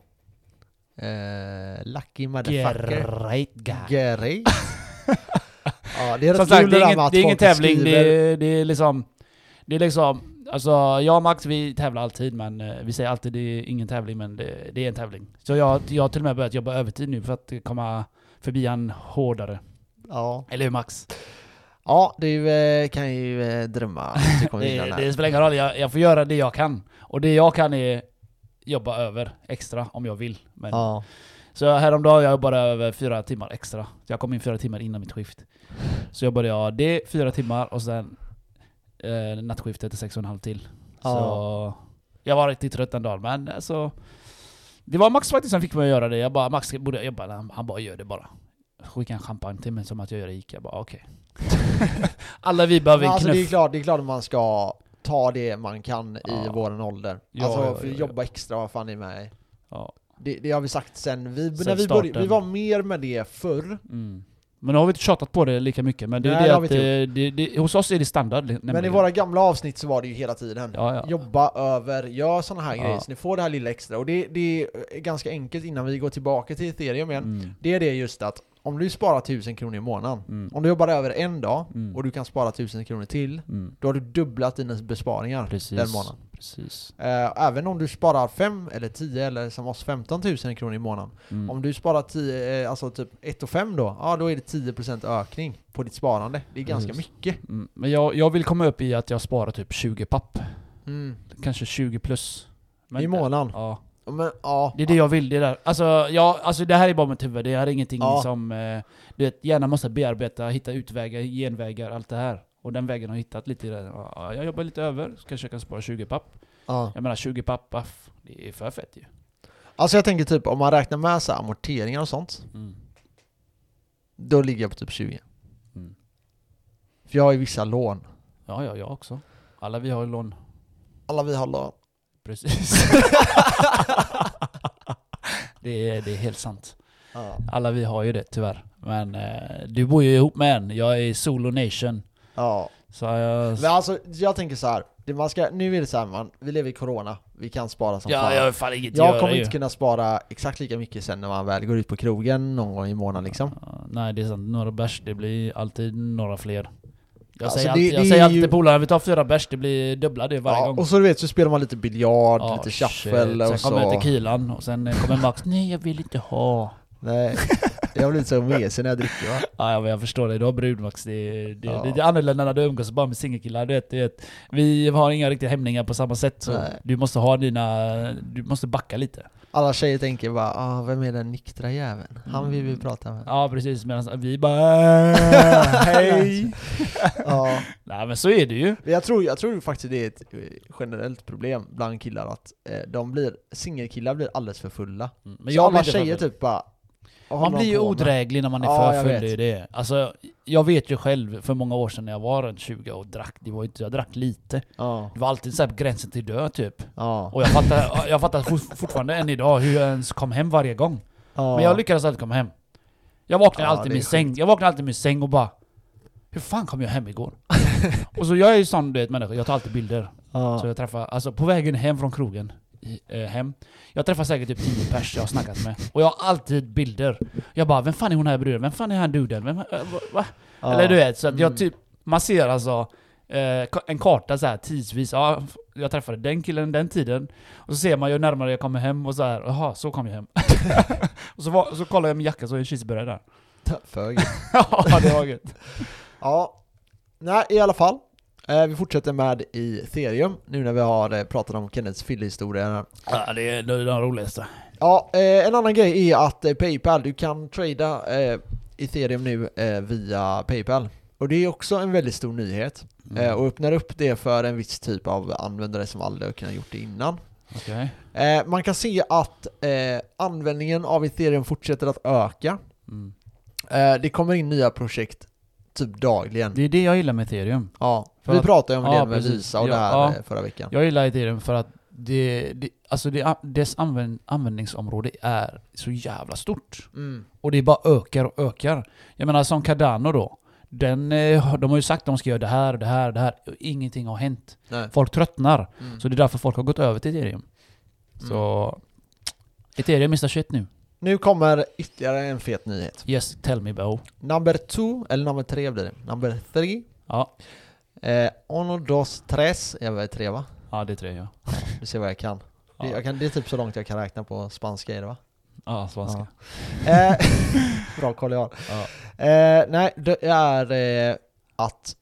Eh, lucky motherfucker. Great guy. Great. ja, det är rätt sagt, det är ingen, det är ingen tävling. Det är, det är liksom... Det är liksom... Alltså, jag och Max vi tävlar alltid men eh, vi säger alltid det är ingen tävling men det, det är en tävling. Så jag, jag har till och med börjat jobba övertid nu för att komma förbi han hårdare. Ja. Eller hur Max? Ja, du eh, kan ju eh, drömma. att du kommer vinna Det, den här. det spelar ingen roll, jag, jag får göra det jag kan. Och det jag kan är jobba över extra om jag vill. Men, Ja. Så häromdagen jag jobbade över fyra timmar extra. Jag kom in fyra timmar innan mitt skift. Så jobbade jag det fyra timmar och sen eh, nattskiftet sex och en halv till. Ja. Så jag var riktigt trött en dag men alltså Det var Max faktiskt som fick mig att göra det. Jag bara Max borde jobba. Han, han bara gör det bara. Skicka en champagne till mig som att jag gör det i Ica. Bara okej. Alla vi behöver en alltså det är knuff. klart, det är klart att man ska ta det man kan i Ja. våran ålder. Ja, alltså ja, ja, jobba extra, vad fan är med Ja. det, det har vi sagt sen, vi, Sen när vi, började, vi var mer med det förr. Mm. Men nu har vi inte tjatat på det lika mycket. Men det är Nej, det att eh, det, det, hos oss är det standard. Men i nämligen. våra gamla avsnitt så var det ju hela tiden. Ja, ja. Jobba över, gör såna här Ja. grejer så ni får det här lilla extra. Och det, det är ganska enkelt innan vi går tillbaka till ethereum igen. Mm. Det är det just att om du sparar 1000 kronor i månaden, Mm. om du jobbar över en dag Mm. och du kan spara 1000 kronor till, Mm. då har du dubblat dina besparingar Precis. den månaden. Precis. Eh, även om du sparar 5 eller 10 eller som oss 15 000 kronor i månaden. Mm. Om du sparar 10, eh, alltså typ 1 och 5 då, ja då är det 10% ökning på ditt sparande. Det är ganska Precis. mycket. Mm. Men jag, jag vill komma upp i att jag sparar typ 20 papp. Mm. Kanske 20 plus. Men, I månaden. Ja. Men ja. Det är det jag vill, det där. Alltså, ja, alltså det här är bara mitt huvud, det här är ingenting Ja. som... Eh, du vet, hjärnan måste bearbeta, hitta utvägar, genvägar, allt det här. Och den vägen har jag hittat lite i det. Ja, jag jobbar lite över, ska försöka spara 20 papp. ja. Jag menar 20 papp, aff, det är för fett ju. Alltså jag tänker typ om man räknar med så amorteringar och sånt, Mm. då ligger jag på typ 20. Mm. För jag har ju vissa lån. Ja, ja, jag också. Alla vi har ju lån. Alla vi har lån. Precis. det, är, det är helt sant. Ja. Alla vi har ju det tyvärr. Men eh, du bor ju ihop med en, jag är solo nation. ja. Så jag... Men alltså jag tänker så här. Man ska, nu är det så här man, vi lever i corona, vi kan spara som Ja, fan. jag fan inget Jag kommer ju. inte kunna spara exakt lika mycket sen när man väl går ut på krogen någon gång i månaden liksom. Nej, det är sant. Några bärs, det blir alltid några fler. Jag Alltså, säger det- alltid, jag säger alltid ju- till polarna, vi tar fyra bärs, det blir dubbla det varje Ja, gång. och så du vet så spelar man lite biljard, Ja, lite shuffle Sen och så... kommer tequilan och sen kommer Max, nej jag vill inte ha. Nej, jag blir lite så mesig när jag dricker va? Ja, men jag förstår det, du har brud Max. Det, är- det, Ja. det är annorlunda när du umgås bara med singelkillar. Du vet, du vet, vi har inga riktiga hämningar på samma sätt. Så Nej. du måste ha dina... Du måste backa lite. Alla tjejer tänker bara ah, vem är den nyktra jäveln? Han vill vi prata med. Ja precis, medan vi bara "Äh, hej. Ja. Nej men så är det ju. Jag tror, jag tror faktiskt det är ett eh, generellt problem bland killar att eh, de blir, singelkillar blir alldeles för fulla. Men så jag alla tjejer typ bara Man blir ju odräglig när man är Ja, för full, det är. Alltså, jag vet ju själv för många år sedan när jag var runt 20 och drack, det var inte, jag drack lite. Ja, Det var alltid så på gränsen till död typ. ja, Och jag fattar, jag fattar fort- fortfarande än idag hur jag ens kom hem varje gång. ja. Men jag lyckades alltid komma hem. Jag vaknade Ja, alltid i min säng, jag vaknade alltid i min säng och bara Hur fan kom jag hem igår? och så jag är ju sån du vet människa, jag tar alltid bilder. Så jag träffar, alltså på vägen hem från krogen, hem Jag träffar säkert typ 10 pers jag har snackat med. Och jag har alltid bilder. Jag bara, vem fan är hon här bruden? Vem fan är han duden? Vem, eh, va? ja. Eller du vet, så att jag Mm. typ, man ser alltså eh, en karta så här tidsvis, ja, jag träffade den killen den tiden Och så ser man ju närmare jag kommer hem och så här, jaha, så kom jag hem Och så, var, så kollar jag min jacka så är en cheeseburgare där För gött. Ja, det var gött Ja, nej i alla fall. Eh, vi fortsätter med Ethereum, nu när vi har eh, pratat om Kennets fyllhistoria. här. Ja, det är den roligaste Ja, eh, en annan grej är att Paypal, du kan trada Ethereum nu via Paypal. Och det är också en väldigt stor nyhet. Mm. Och öppnar upp det för en viss typ av användare som aldrig har kunnat gjort det innan. Eh, man kan se att användningen av Ethereum fortsätter att öka. mm. Det kommer in nya projekt typ dagligen. Det är det jag gillar med ethereum Ja, För vi att- pratade ju om ja, det med. Visa och Ja, det här ja. eh, förra veckan. Jag gillar ethereum för att det, det, alltså det, dess använd, användningsområde är så jävla stort Mm. Och det bara ökar och ökar. Jag menar som Cardano då. Den, eh, de har ju sagt att de ska göra det här, det här, det här. och Ingenting har hänt. Nej. Folk tröttnar. Mm. Så det är därför folk har gått över till ethereum. Så... Ethereum is the shit nu. Nu kommer ytterligare en fet nyhet. Yes, tell me Bo. Number two, eller number tre blir det. Number three. Ja, Eh, uno, dos, tres. Jag var tre va? ja det är tre ja. Du ser vad jag kan. Det, Ja, jag kan. det är typ så långt jag kan räkna på spanska är det va? ja svenska. Eh, bra koll jag har. Ja. Eh, nej, det är eh, att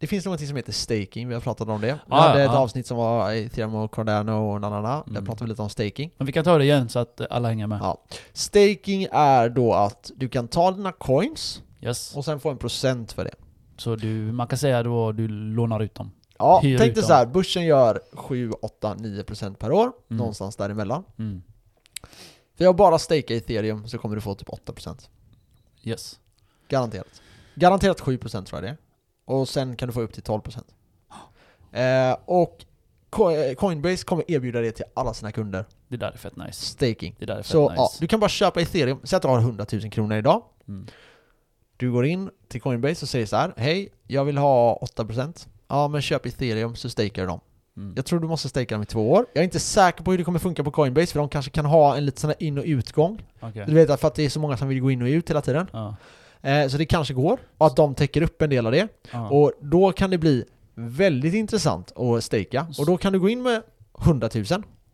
det finns något som heter staking, vi har pratat om det. Vi Ah, hade ett ja. avsnitt som var Ethereum och Cardano och nanana, där Mm. pratade vi lite om staking. Men vi kan ta det igen så att alla hänger med. Ja. Staking är då att du kan ta dina coins Yes. och sen få en procent för det. Så du, man kan säga då du lånar ut dem. Ja, Hyr tänk dig så här, börsen gör 7, 8, 9% per år, Mm. någonstans däremellan. Mm. För jag bara stakea ethereum så kommer du få typ 8%. Yes. Garanterat. Garanterat 7% tror jag det är. Och sen kan du få upp till 12%. Eh, och eh, Coinbase kommer erbjuda det till alla sina kunder. Det där är fett nice. Staking. Det där är fett Så nice. ja, du kan bara köpa ethereum, säg att du har 100 000 kronor idag. Mm. Du går in till Coinbase och säger så här: Hej, jag vill ha 8%. Ja men köp ethereum så stakar du dem. Mm. Jag tror du måste staka dem i två år. Jag är inte säker på hur det kommer funka på Coinbase för de kanske kan ha en liten sån här in och utgång. Okej. Du vet för att det är så många som vill gå in och ut hela tiden. Ja. Eh, så det kanske går. Och att de täcker upp en del av det. Ja. Och då kan det bli väldigt intressant att staka. Och då kan du gå in med 100 000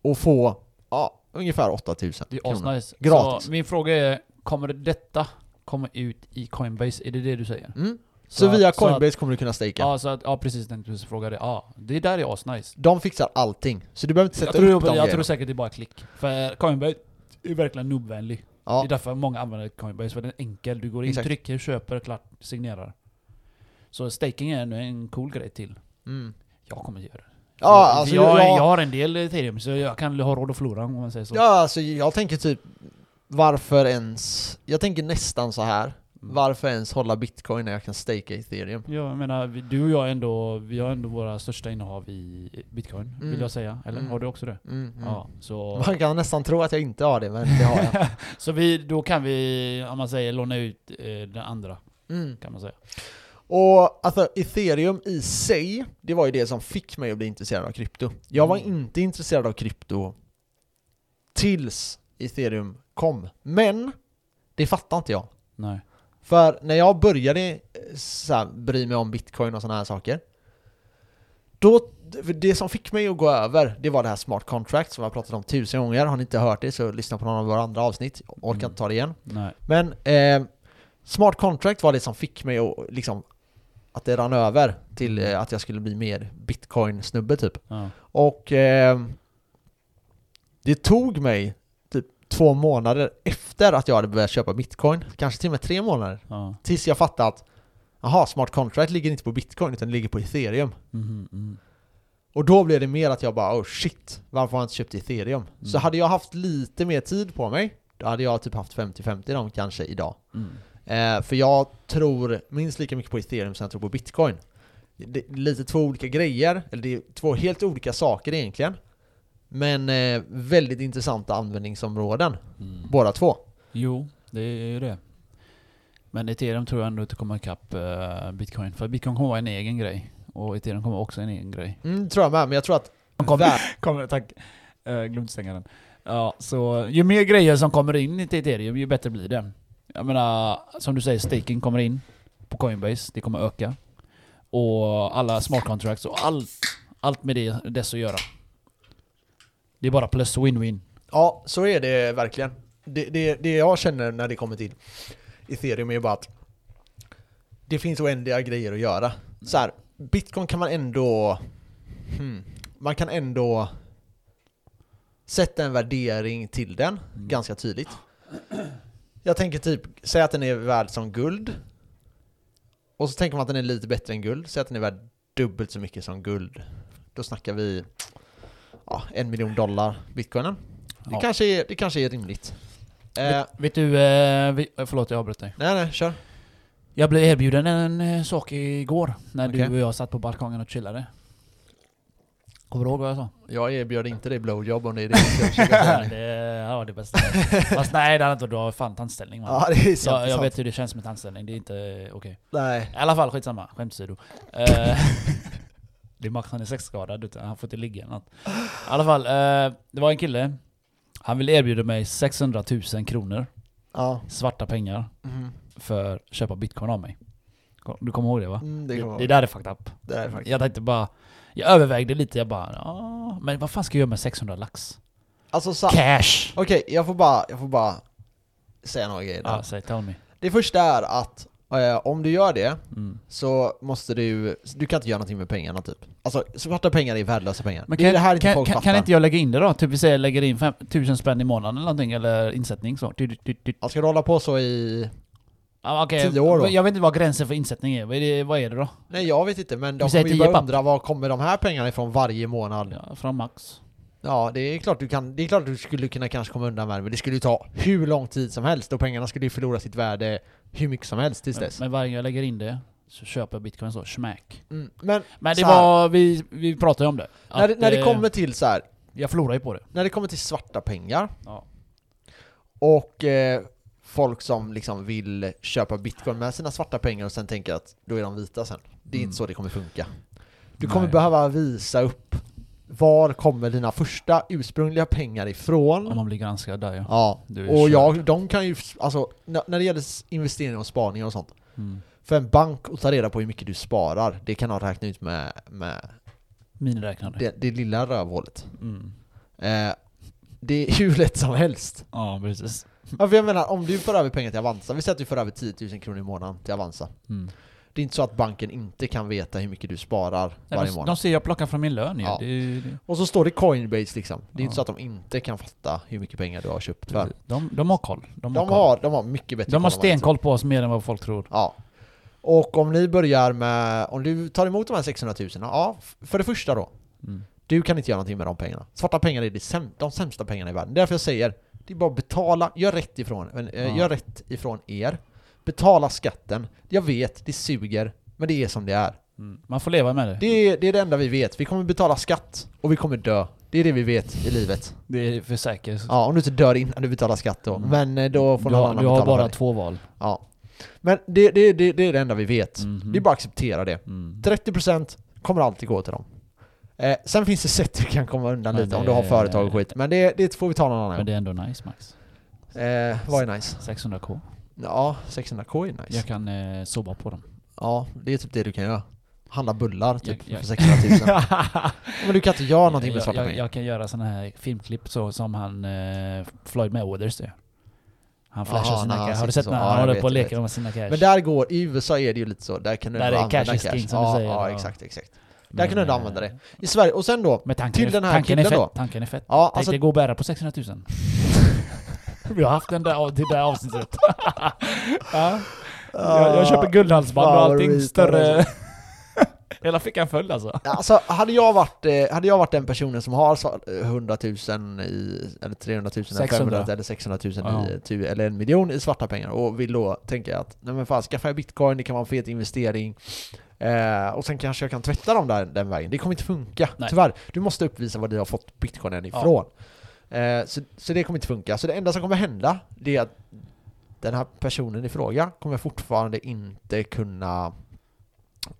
och få ja, ungefär 8 000 Det är kronor. asnice. Gratis. Så min fråga är, kommer detta komma ut i Coinbase? Är det det du säger? Mm. Så, via så att- Coinbase kommer du kunna staka. Ja, så att, ja precis, tänkte precis fråga det. Ja, det där är asnice. De fixar allting. Så du behöver inte Jag sätta tror, upp de jag, jag tror säkert det är bara klick. För Coinbase är verkligen noobvänlig. Det Ja. är därför många använder Coinbase, för den är enkel. Du går in, Exakt. trycker, köper, klart, signerar. Så staking är en cool grej till. Mm. Jag kommer göra det. Ja, jag, alltså, jag, jag- jag har en del ethereum, så jag kan ha råd att förlora om man säger så. ja, alltså jag tänker typ varför ens... Jag tänker nästan så här. Varför ens hålla bitcoin när jag kan staka ethereum? Ja, jag menar, du och jag ändå, vi har ändå våra största innehav i bitcoin, Mm. vill jag säga. Eller Mm. har du också det? Mm, mm. Ja, så... Man kan nästan tro att jag inte har det, men det har jag. så vi, då kan vi, om man säger, låna ut eh, den andra, Mm. kan man säga. Och alltså ethereum i sig, det var ju det som fick mig att bli intresserad av krypto. Jag var Mm. inte intresserad av krypto tills ethereum kom. Men det fattar inte jag. Nej. För när jag började så här, bry mig om bitcoin och sådana här saker. Då, det som fick mig att gå över, det var det här smart contract som jag pratat om tusen gånger. Har ni inte hört det så lyssna på någon av våra andra avsnitt. Orkar Mm. inte ta det igen. Nej. Men eh, smart contract var det som fick mig att liksom att det rann över till eh, att jag skulle bli mer bitcoin-snubbe typ. Ja. Och eh, det tog mig två månader efter att jag hade börjat köpa bitcoin, kanske till och med tre månader, Ja. tills jag fattade att Jaha, smart contract ligger inte på bitcoin utan ligger på ethereum. Mhm, mm. Och då blev det mer att jag bara oh shit, varför har jag inte köpt ethereum? Så Mm. hade jag haft lite mer tid på mig, då hade jag typ haft 50-50 dem kanske idag. Mm. Eh, för jag tror minst lika mycket på ethereum som jag tror på bitcoin. Det är lite två olika grejer, eller det är två helt olika saker egentligen. Men eh, väldigt intressanta användningsområden, Mm. båda två. Jo, det är ju det. Men ethereum tror jag ändå inte kommer ikapp eh, bitcoin. För bitcoin kommer vara en egen grej. Och ethereum kommer också en egen grej. Mm, tror jag med, men jag tror att... Kom- vär- Kommer, tack. Uh, glömde stänga den. Ja, så ju mer grejer som kommer in i ethereum, ju bättre blir det. Jag menar, som du säger, staking kommer in på Coinbase. Det kommer öka. Och alla smart contracts och allt, allt med det dess att göra. Det är bara plus win-win. Ja, så är det verkligen. Det, det, det jag känner när det kommer till ethereum är bara att det finns oändliga grejer att göra. Så här, bitcoin kan man ändå... Hmm, man kan ändå sätta en värdering till den, Mm. ganska tydligt. Jag tänker typ, säg att den är värd som guld. Och så tänker man att den är lite bättre än guld, säg att den är värd dubbelt så mycket som guld. Då snackar vi ja, en miljon dollar bitcoinen. Det, Ja. kanske, är, det kanske är rimligt. Eh, Vet, vet du, eh, vi, eh, förlåt jag avbröt dig. nej, nej, kör. Jag blev erbjuden en eh, sak igår när Okej. du och jag satt på balkongen och chillade. Kommer du ihåg vad jag sa? Jag erbjöd inte dig blowjob om det är det nu. det ja, det bästa. Fast nej, det hade inte du har fan tandställning man. Ja, det är sant. jag, jag sant. vet hur det känns med tandställning, det är inte okej. Nej. I alla fall, skitsamma. Skämt åsido. Det är Max, han är sexskadad, utan han får inte ligga eller något. I alla fall, eh, det var en kille. Han ville erbjuda mig 600 000 kronor, Ja. svarta pengar, Mhm. för att köpa bitcoin av mig. Du kommer ihåg det va? Mm, det, Det, det där är fucked up. det är faktiskt. Jag tänkte bara... Jag övervägde lite, jag bara ja, men vad fan ska jag göra med 600 lax? Alltså så, Cash! okej, jag får bara, jag får bara säga några grejer där. Ja, säg tell me. Det första är att eh, om du gör det Mm. så måste du, du kan inte göra någonting med pengarna typ. Alltså svarta pengar är värdelösa pengar. Men kan, det här inte kan, folk kan, kan inte jag lägga in det då? Typ vi säger lägger in fem, 1000 spänn i månaden eller någonting, eller insättning så. Du, du, du, du. Ja, ska du hålla på så i... Ja, okej. Tio år då? Jag vet inte vad gränsen för insättning är. Vad är det, vad är det då? Nej jag vet inte men de kommer ju papp. undra var kommer de här pengarna ifrån varje månad? Ja, från Max. Ja, det är klart du kan, det är klart du skulle kunna kanske komma undan med det, men det skulle ju ta hur lång tid som helst och pengarna skulle ju förlora sitt värde hur mycket som helst tills Men, dess. men varje gång jag lägger in det så köper jag bitcoin så, smack. Mm. Men Men det var, vi, vi pratade ju om det. när, det, när det eh, kommer till så här, Jag förlorar ju på det. när det kommer till svarta pengar Ja. och eh, folk som liksom vill köpa bitcoin med sina svarta pengar och sen tänker att då är de vita sen. Det är Mm. inte så det kommer funka. Du kommer Nej. behöva visa upp var kommer dina första ursprungliga pengar ifrån? Om man blir granskad där ja. Ja, och jag, de kan ju, alltså när det gäller investeringar och spaningar och sånt Mm. För en bank att ta reda på hur mycket du sparar, det kan de räkna ut med, med Miniräknare. det, det lilla rövhålet. Mm. Eh, det är hur lätt som helst. Ja, precis. Ja, för jag menar, om du får över pengar till Avanza, vi säger att du får över 10 000 kronor i månaden till Avanza. Mm. Det är inte så att banken inte kan veta hur mycket du sparar Nej, varje de, månad. de ser jag plockar från min lön Ja. ja. det, det, Och så står det Coinbase liksom. Det är Ja. inte så att de inte kan fatta hur mycket pengar du har köpt för. de, de har koll. De har, De koll. har, de har mycket bättre de har stenkoll på oss mer än vad folk tror. Ja. Och om ni börjar med, om du tar emot de här 600 000, ja, för det första då. Mm. Du kan inte göra någonting med de pengarna. Svarta pengar är det säm- de sämsta pengarna i världen. Därför jag säger, det är bara att betala, gör rätt ifrån, eh, Ja. gör rätt ifrån er. Betala skatten. Jag vet, det suger, men det är som det är. Mm. Man får leva med det. Det är, det är det enda vi vet. Vi kommer betala skatt, och vi kommer dö. Det är det vi vet i livet. Det är för säkert. Ja, om du inte dör innan du betalar skatt då. Mm. Men eh, då får du någon har, annan du har bara två val. Ja. Men det, det, det, det är det enda vi vet. Mhm. Det är bara att acceptera det. Mm. 30% kommer alltid gå till dem. Eh, sen finns det sätt du kan komma undan Men lite om du har företag och skit. Men det, det får vi ta någon annan Men det är ändå nice Max. Eh, vad är nice? 600k. Ja, 600k är nice. Jag kan eh, sova på dem. Ja, det är typ det du kan göra. Handla bullar typ Jag- jag- för 600 000. Men du kan inte göra någonting med svarta jag, pengar. jag kan göra såna här filmklipp så som han eh, Floyd Mayweathers det. Han flashar Aha, sina han cash. Har du sett när Ja, han jag håller på och leker med sina cash? Men där går, i USA är det ju lite så, där kan du Där är använda cash is king, som du ja, säger, Ja, ja. exakt, exakt. Där Men, kan du ändå eh, använda det. I Sverige, och sen då, Till är, den här tanken, är killen fett, då? tanken är fett. ja Tänk alltså, dig gå och bära på 600 000. Vi har haft den där, det där avsnittet. ja. jag, jag köper guldhalsband och allting större. alltså. Hela fickan full alltså. Alltså hade jag varit, eh, hade jag varit den personen som har så- 100 000 i, eller 300 000 eller 600. 500 eller 600 000 Ja. i, ty- eller en miljon i svarta pengar och vill då tänka att nej men fan skaffa bitcoin, det kan vara en fet investering eh, och sen kanske jag kan tvätta dem där, den vägen. Det kommer inte funka, Nej. tyvärr. Du måste uppvisa var du har fått bitcoinen ifrån. Eh, så, så det kommer inte funka. Så det enda som kommer hända, det är att den här personen i fråga kommer fortfarande inte kunna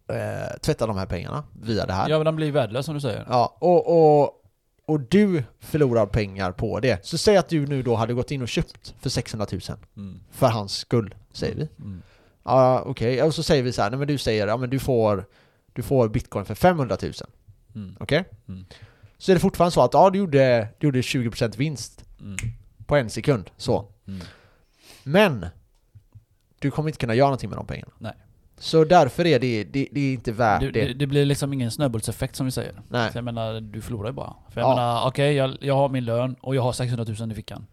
eh, tvätta de här pengarna via det här. Ja men den blir värdelös som du säger. Ja, och, och, och du förlorar pengar på det. Så säg att du nu då hade gått in och köpt för 600 000 Mm. för hans skull, säger vi. Mm. Ja, okej. Och så säger vi så här, nej men du säger, ja men du får, du får bitcoin för 500 000. Mm. Okej? Mm. Så är det fortfarande så att, ja du gjorde, du gjorde 20% vinst Mm. på en sekund, så. Mm. Men, du kommer inte kunna göra någonting med de pengarna. Nej. Så därför är det, det, det är inte värt Det, det. det, blir liksom ingen snöbollseffekt som vi säger. Nej. Så jag menar, du förlorar ju bara. För jag Ja. menar, okej jag, jag har min lön och jag har 600 000 i fickan.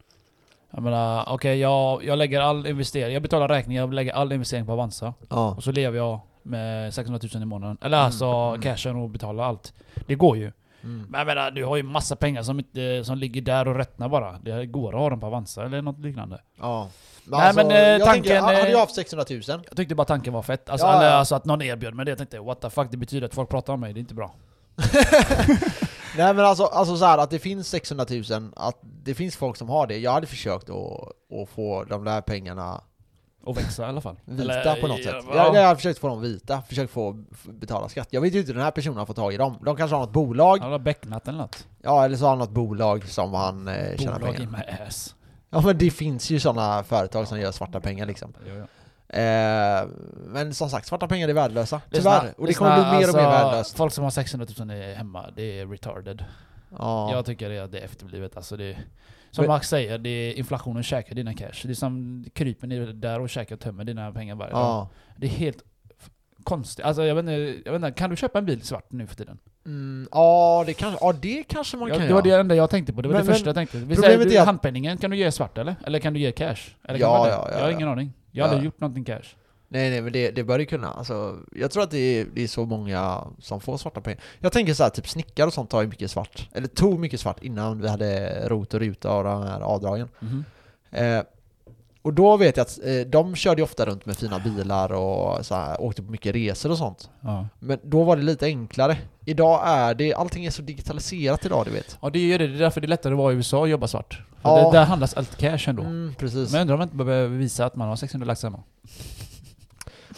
Jag menar, okej jag, jag lägger all investering, jag betalar räkningar, jag lägger all investering på Avanza. Ja. Och så lever jag med 600 000 i månaden. Eller Mm, alltså mm. cashen och betalar allt. Det går ju. Mm. Men jag menar, du har ju massa pengar som, inte, som ligger där och rättnar bara. Det går att ha dem på Avanza eller något liknande. Ja. Men Nej, alltså, men, eh, jag tanken, tänker, hade eh, jag haft 600 000 Jag tyckte bara tanken var fett. Alltså, Ja, ja. alltså att någon erbjöd mig det. Jag tänkte what the fuck, det betyder att folk pratar om mig. Det är inte bra. Nej men alltså, alltså så här att det finns 600 000, att det finns folk som har det. Jag hade försökt att, att få de där pengarna Och växa i alla fall. vita Eller, på något sätt. ja. Jag, jag har försökt få dem vita, försökt få betala skatt. Jag vet ju inte hur den här personen har fått tag i dem. De kanske har något bolag, Han har becknat eller något. ja eller så har han något bolag som han eh, tjänar Bolag pengar. in my ass. Ja men det finns ju sådana företag som gör svarta pengar liksom. Ja, ja. Eh, men som sagt, svarta pengar är värdelösa. Lyssna, Tyvärr. Och det lyssna, kommer bli mer och mer alltså, värdelöst. Folk som har 600 000 är hemma, det är retarded. Ja. Jag tycker det är, det är efterblivet. Alltså det är, som Max säger, det är inflationen käkar dina cash. Det är som kryper ner där och käkar och tömmer dina pengar varje dag. ja. Det är helt konstigt. Alltså jag vet, inte, jag vet inte, kan du köpa en bil svart nu för tiden? Mm, ja, det kan, ja, det kanske man Ja, kan det var det enda jag tänkte på, det var Men- det första men jag tänkte. Vi problemet säger, du, handpenningen, kan du ge svart eller? Eller kan du ge cash? Eller Ja, ja, ja, jag har ingen aning. Jag har aldrig gjort någonting cash. Nej nej men det, det bör det kunna. Alltså, jag tror att det är, det är så många som får svarta pengar. Jag tänker så här, typ snickare och sånt tar ju mycket svart. Eller tog mycket svart innan vi hade rot och ruta och de här avdragen. Mhm. Eh, och då vet jag att eh, de körde ju ofta runt med fina bilar och så här, åkte på mycket resor och sånt. Ja. Men då var det lite enklare. Idag är det, allting är så digitaliserat idag du vet. ja, det är ju det. Det är därför det är lättare att vara i USA och jobba svart. För Ja. det, där handlas allt cash ändå. Mm, precis. Men jag undrar om man inte behöver visa att man har 600 lax hemma.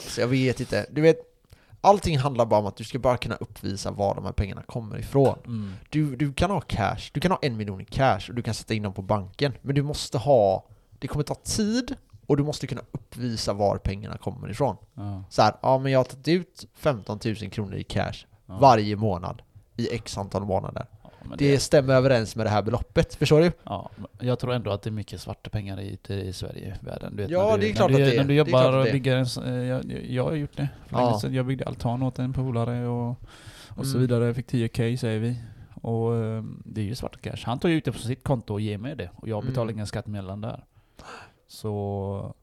Så jag vet inte. Du vet, allting handlar bara om att du ska bara kunna uppvisa var de här pengarna kommer ifrån. Mm. Du, du kan ha cash, du kan ha en miljon i cash och du kan sätta in dem på banken. Men du måste ha, det kommer ta tid och du måste kunna uppvisa var pengarna kommer ifrån. Ja. Så här, ja men jag har tagit ut 15 000 kronor i cash Ja. varje månad i x antal månader. Men Det stämmer överens med det här beloppet, förstår du? Ja, jag tror ändå att det är mycket svarta pengar i, i Sverige, världen. Du vet, Ja, du, det är klart du, att det är. När du Det jobbar och det bygger en... eh, Jag, jag, har gjort det. För Ja. Jag byggde altan åt en polare och, och så Mm. vidare. Jag fick 10k säger vi. Och eh, det är ju svarta cash. Han tar ju ut det på sitt konto och ger mig det. Och jag betalar Mm. ingen skatt mellan där. Så...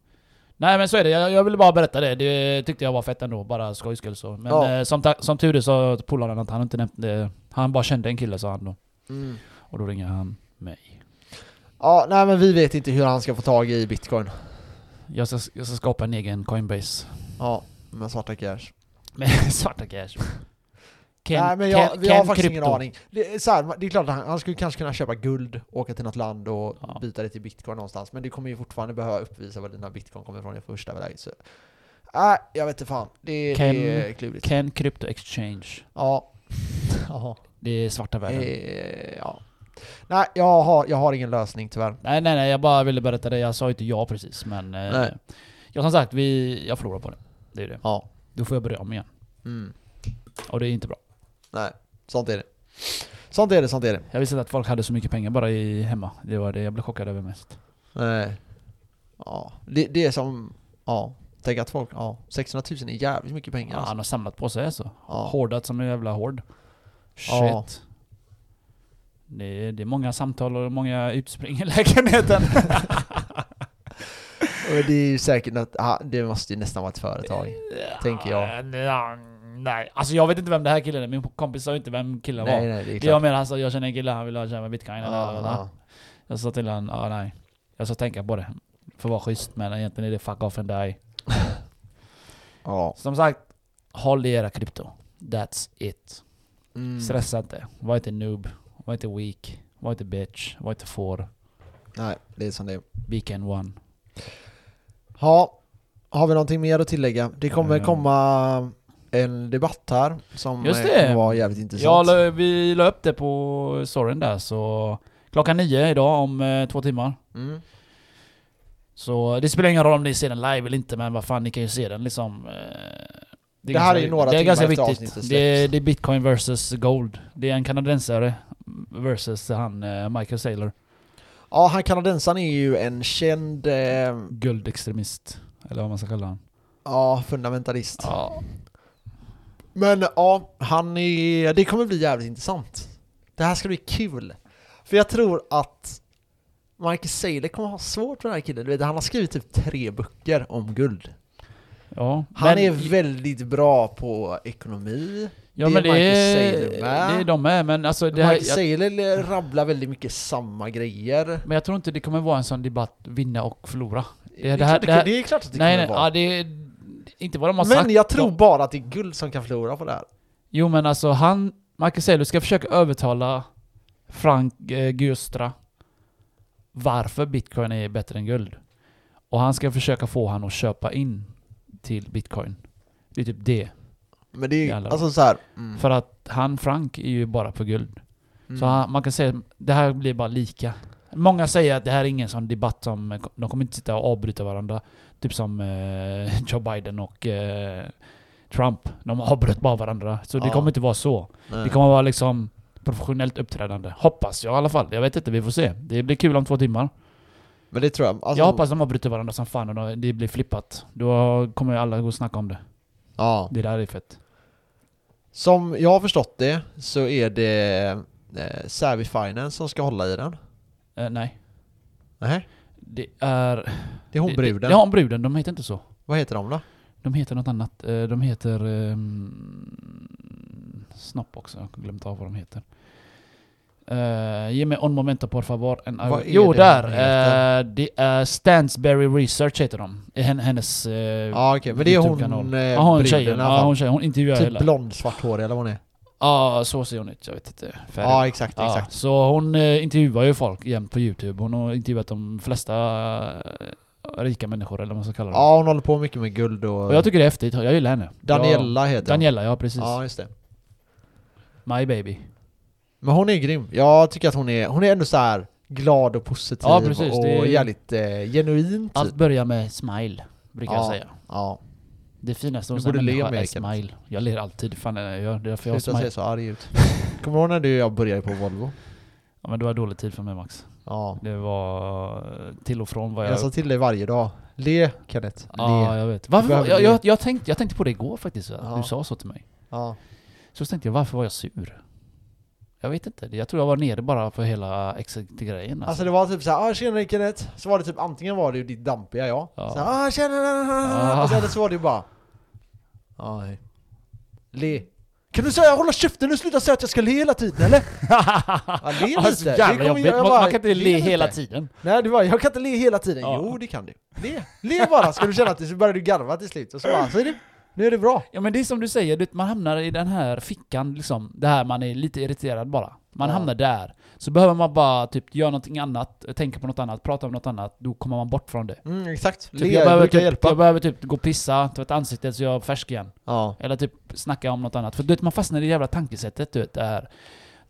Nej men så är det, jag, jag ville bara berätta det. Det tyckte jag var fett ändå, bara skojs skull så. Men Ja. eh, som, som tur är så polaren att han inte nämnt det. Han bara kände en kille sa han då. Mm. Och då ringer han mig. Ja, nej men vi vet inte hur han ska få tag i bitcoin. Jag ska, jag ska skapa en egen Coinbase. Ja, med svarta cash. Med svarta cash. Ken, Nej men jag, Ken- vi har Ken faktiskt Krypto. ingen aning. Det är, så här, det är klart att han, han skulle kanske kunna köpa guld, åka till något land och Ja. byta det till bitcoin någonstans. Men du kommer ju fortfarande behöva uppvisa var dina bitcoin kommer ifrån i första läget. Så. Nej, jag vet inte fan. Det, Ken- det är klurigt. Ken Crypto Exchange. Ja. Ja. Det är svarta världen. Eh, ja. Nej, jag har, jag har ingen lösning tyvärr. Nej nej nej, jag bara ville berätta det. Jag sa inte ja precis men... Eh, Nej. ja som sagt, vi, jag förlorar på det. Det är det. Ja. Då får jag börja om igen. Mm. Och det är inte bra. Nej, sånt är det. Sånt är det, sånt är det. Jag visste inte att folk hade så mycket pengar bara i hemma. Det var det jag blev chockad över mest. Nej. Ja, det, det är som, ja. Tänk att folk, ja, 600 000 är jävligt mycket pengar Ja, alltså. han har samlat på sig alltså. Ja. Hårdat som en jävla hård. Shit. Ja. Det, är, det är många samtal och många utspring i lägenheten. Och det är ju säkert att, ja, det måste ju nästan vara ett företag. Tänker jag. Ja, nej, alltså jag vet inte vem det här killen är. Min kompis sa inte vem killen var. Nej, nej, det är klart. jag menar alltså, jag känner en kille, han vill ha tjäna bitcoin eller Ja, ja. Jag sa till honom, ja nej. Jag ska tänka på det. För att vara schysst, men egentligen är det fuck off and die. Ja. Som sagt, håll i era krypto. That's it. Mm. Stressa inte. Var inte noob. Var inte weak. Var inte bitch. Var inte får. Nej, det är som det är. Weekend one. Ja, har vi någonting mer att tillägga? Det kommer Eh. komma en debatt här som Just eh, det. vara jävligt intressant. Ja, vi la upp det på storyn där så... Klockan nio idag om eh, två timmar. Mm. Så det spelar ingen roll om ni ser den live eller inte, men vad fan, ni kan ju se den liksom. eh, Det här är ju några Det är ganska viktigt. avsnittet Det är, det är bitcoin versus gold. Det är en kanadensare versus han eh, Michael Saylor. Ja, han kanadensaren är ju en känd eh, Guldextremist. Eller vad man ska kalla han. ja, fundamentalist. Ja. Men ja, han är, det kommer bli jävligt intressant. Det här ska bli kul. För jag tror att Michael Saylor kommer ha svårt för den här killen. Du vet, han har skrivit typ tre böcker om guld. ja. Han men- är väldigt bra på ekonomi. Ja det men är det Saylor med. det är de med, men alltså det här, jag, rabblar väldigt mycket samma grejer. Men jag tror inte det kommer vara en sån debatt, vinna och förlora. Det är, det här- det här- det är klart att det nej kommer nej, vara. ja, det inte vad de har Men sagt. jag tror bara att det är guld som kan förlora på det här. Jo men alltså han, Michael Saylor ska försöka övertala Frank eh, Gyostra varför bitcoin är bättre än guld. Och han ska försöka få han att köpa in till bitcoin. Det är typ det. Men det är ju, alltså så här. Mm, För att han, Frank, är ju bara på guld. mm. Så han, man kan säga att det här blir bara lika. Många säger att det här är ingen sån debatt som... De kommer inte sitta och avbryta varandra. Typ som eh, Joe Biden och eh, Trump. De avbröt bara varandra. Så det Ja. kommer inte vara så. Nej. Det kommer vara liksom professionellt uppträdande. Hoppas jag i alla fall. Jag vet inte, vi får se. Det blir kul om två timmar. Men det tror jag. Alltså, jag hoppas de avbryter varandra som fan och det blir flippat. Då kommer ju alla gå och snacka om det. Ja. Det där är fett. Som jag har förstått det så är det eh, Savvy Finance som ska hålla i den. Eh, nej. Nej, Det är... det är hon det, bruden. Det, ja, hon bruden. De heter inte så. Vad heter de då? De heter något annat. Eh, De heter... Um, Snopp också. Jag har glömt av vad de heter. Uh, ge mig on momento por favor. En, jo, det där! eh, det är Stansberry Research heter de. Eh, hen- Hennes... Uh, Ja okej, men det är hon, eh, ja, hon tjejen. fall. hon tjejen. Hon intervjuar Typ hela. blond, svarthårig eller vad hon är. Ja, så ser hon ut. Jag vet inte. Färgen. Ja exakt, Ja, exakt. så hon eh, intervjuar ju folk jämt på Youtube. Hon har intervjuat de flesta rika människor, eller vad man ska kalla dem. Ja hon håller på mycket med guld och... Och jag tycker det är häftigt. Jag gillar henne. Daniela heter hon. Daniela, ja precis. Ja just det. My baby. Men hon är grym. Jag tycker att hon är, hon är ändå så här glad och positiv Ja, precis. och är- jävligt eh, genuin typ. Allt börjar med smile, brukar jag Ja. säga. Ja. Det finaste hos en människa är smile. Jag ler alltid. Fan, jag gör det är därför jag har Sluta smile. se så arg ut. Kommer du ihåg när du och jag började på Volvo? Ja, men det var dålig tid för mig Max. Ja. Det var eh, till och från vad jag... Jag sa till dig varje dag. Le Kenneth. Le. Ja, jag vet. Varför, jag, jag, jag, tänkte, jag tänkte på det igår faktiskt. Ja. Du sa så till mig. Ja. Så tänkte jag, varför var jag sur? Jag vet inte. Jag tror jag var nere bara för hela exit-grejen. Alltså. Alltså det var typ såhär, ah tjena Kenneth. Så var det typ antingen var det ju ditt dampiga jag. Ja. Så här, ah tjena. Ja. Och sen så var det ju bara. Hej. Le. Kan du säga hålla käften nu sluta säga att jag ska le hela tiden eller? Ja, le Ja, så lite. jävla Det kommer jobbigt. jag bara, man kan inte le lite. hela tiden. Nej du bara, jag kan inte le hela tiden. Ja. Jo det kan du. Le. Le bara, ska du känna att det så börjar du garva till slut. Och så bara, så är det, nu är det bra. Ja men det är som du säger, man hamnar i den här fickan liksom, det här man är lite irriterad bara. Man Ja. hamnar där. Så behöver man bara typ göra någonting annat, tänka på något annat, prata om något annat, då kommer man bort från det. Mm, exakt. Typ, Le jag, behöver typ, hjälpa. jag behöver typ gå och pissa, tvätta ansiktet så jag är färsk igen. Ja. Eller typ snacka om något annat. För du vet, man fastnar i det jävla tankesättet du vet, det här.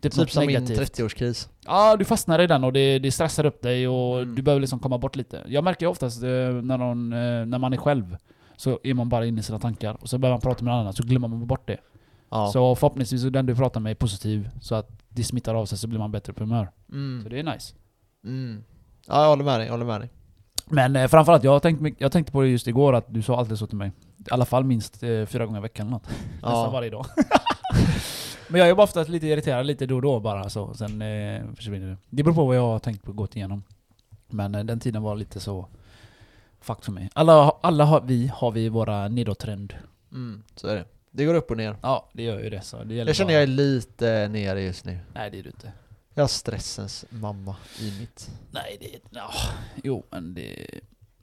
Typ, Typ som min negativt. 30-årskris. Ja, du fastnar i den och det, det stressar upp dig och Mm. du behöver liksom komma bort lite. Jag märker ju oftast eh, när, någon, eh, när man är själv, Så är man bara inne i sina tankar. Och så börjar man prata med någon annan så glömmer man bort det. Ja. Så förhoppningsvis är den du pratar med är positiv. Så att det smittar av sig så blir man bättre på humör. Mm. Så det är nice. Mm. Ja, jag håller med dig, jag håller med dig. Men eh, framförallt, jag, har tänkt, mycket- jag tänkte på det just igår att du sa alltid så till mig. I alla fall minst eh, fyra gånger i veckan eller något. Nästan Ja. varje dag. Men jag är bara ofta lite irriterad lite då och då bara så. Sen eh, försvinner det. Det beror på vad jag har tänkt på gått igenom. Men eh, den tiden var lite så... Fuck för mig. Alla, alla har, vi har vi våra nedåttrend. Mm, så är det. Det går upp och ner. Ja, det gör ju det. Så det Jag känner bara- jag är lite nere just nu. Nej, det är du inte. Jag har stressens mamma i mitt. Nej, det... Ja, jo, men det...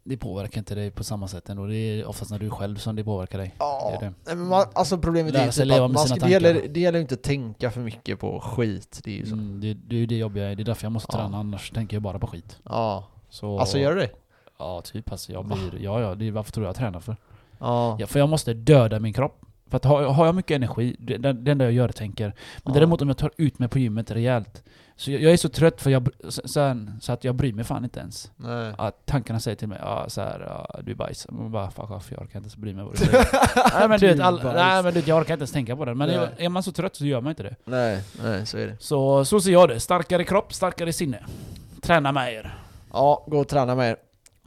Det påverkar inte dig på samma sätt ändå. Det är oftast när du är själv som det påverkar dig. Ja, Det är det. men man, alltså problemet Lära är typ att man ska, det, gäller, det gäller inte att tänka för mycket på skit. Det är ju så. Mm, det, det är ju det jobbiga. Det är därför jag måste Ja. träna, annars tänker jag bara på skit. Ja. Så, Alltså gör du det? Ja, typ. Alltså, jag blir, ja, ja, det är varför tror jag jag tränar för? Ja. Ja, för jag måste döda min kropp. För att har, har jag mycket energi, det, det, det enda jag gör är tänker. Men Ja. däremot om jag tar ut mig på gymmet rejält. Så jag, jag är så trött för jag, sen, så att jag bryr mig fan inte ens. Nej. Att tankarna säger till mig ja, så här, ja, du är bajs. Man bara fuck off, jag orkar inte ens bry mig vad du säger. nej, men du vet, Du all, nej men du vet, jag orkar inte ens tänka på det. Men är, är man så trött så gör man inte det. nej, nej, så är det. Så, så ser jag det. Starkare kropp, starkare sinne. Träna med er. Ja, gå och träna med er.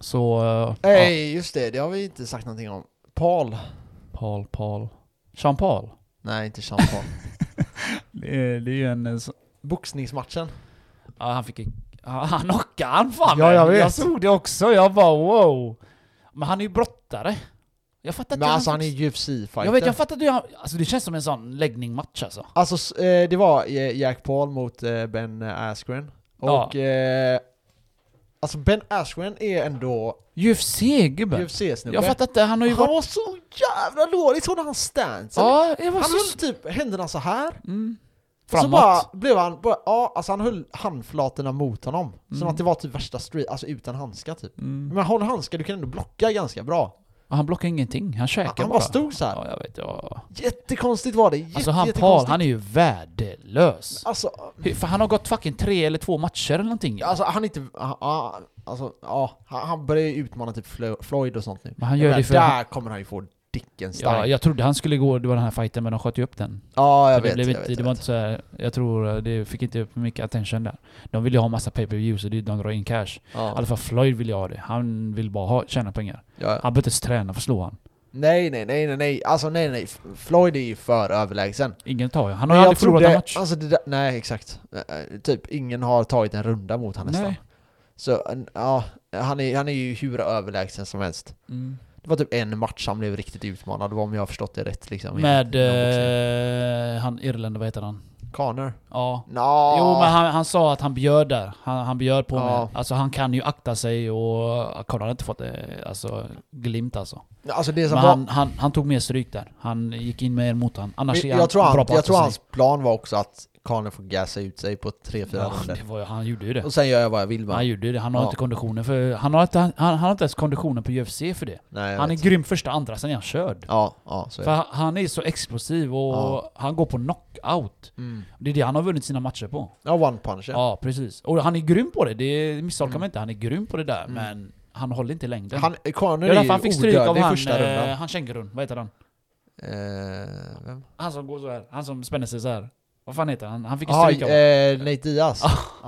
Så... eh, ja. Nej, just det. Det har vi inte sagt någonting om. Paul. Paul, Paul. Jean Paul. Nej, inte Jean Paul. Det är, det är ju en... eh, Boxningsmatchen. Ja, han fick... ja, Han knockade han fan Ja, jag vet. Jag såg det också. Jag bara wow. Men han är ju brottare. Jag fattar inte Men alltså han är fick- UFC-fighter. Jag vet, jag fattar inte han... Alltså det känns som en sån läggning-match alltså. Alltså eh, det var Jack Paul mot Ben Askren. Ja. Och... Eh, alltså Ben Askren är ändå UFC-gubben. UFC-snubbe. Jag fattar inte, han har ju Han varit... var så jävla dålig, såg hans stance? Ja, jag var Han så... höll typ händerna så här. Mm. Så Framåt. bara blev han, bara, ja alltså han höll handflatorna mot honom. Som Mm. att det var typ värsta street, alltså utan handskar typ. Mm. Men håll handskar, du kan ändå blocka ganska bra. Och Han blockade ingenting, han käkade Han bara. bara stod så här. Ja, jag vet. Ja. Jättekonstigt var det, Jätte, Alltså han Paul, han är ju värdelös. Alltså, För han har gått fucking tre eller två matcher eller någonting. alltså han är inte, ja, ja, alltså ja, han, börjar ju utmana typ Flo- Floyd och sånt nu. Men han gör menar, det för... Där kommer han ju få dicken stark. Ja, jag trodde han skulle gå, det var den här fighten, men de sköt ju upp den. Ja, jag Så vet, det, blev jag inte, vet, det jag var vet. inte så här, jag tror eh, det fick inte upp mycket attention där. De ville ju ha massa pay-per-view så det- de drar in cash. I Ja. alla fall Floyd vill ju ha det. Han vill bara ha, tjäna pengar. Ja. Han behöver inte ens träna för att slå han. Nej, nej, nej, nej, nej, alltså nej, nej, Floyd är ju för överlägsen. Ingen tar ju. Han har ju aldrig förlorat en match. alltså där, nej exakt. Eh, Typ ingen har tagit en runda mot honom nästan. Nej. Så ja, han är, han är ju hur överlägsen som helst. Mm. Det var typ en match han blev riktigt utmanad, om jag har förstått det rätt liksom. Med eh, han Irland, vad heter han? Connor? Ja. Nå. Jo men han, han sa att han bjöd där. Han, han bjöd på Ja. mig. Alltså han kan ju akta sig och Conor har inte fått det, alltså glimt alltså. Alltså det som Men var... han, han, han tog mer stryk där. Han gick in mer mot han. Annars är han jag tror, bra han, på att jag tror sig. hans plan var också att Connor får gasa ut sig på 3-4 Ja, det var, han gjorde ju det. Och sen gör jag vad jag vill med Han gjorde det. Han har Ja. inte konditionen för... Han har inte, han, han har inte ens konditionen på UFC för det. Nej, Han är vet. grym första, andra, sen är han körd. Ja, ja, så är För det. han, är så explosiv och Ja. han går på knockout. Mm. Det är det han har vunnit sina matcher på. Ja, one punch ja. Precis. Och han är grym på det. Det misstolkar Mm. man inte. Han är grym på det där, Mm. men han håller inte i längden. Han, Connor det är, ju han fick stryk av han, första rundan. eh, han kängurun. Vad heter han? Eh, vem? Han som går så här. Han som spänner sig så här. Vad fan heter han? Han fick ju stryk av eh, Nate Diaz.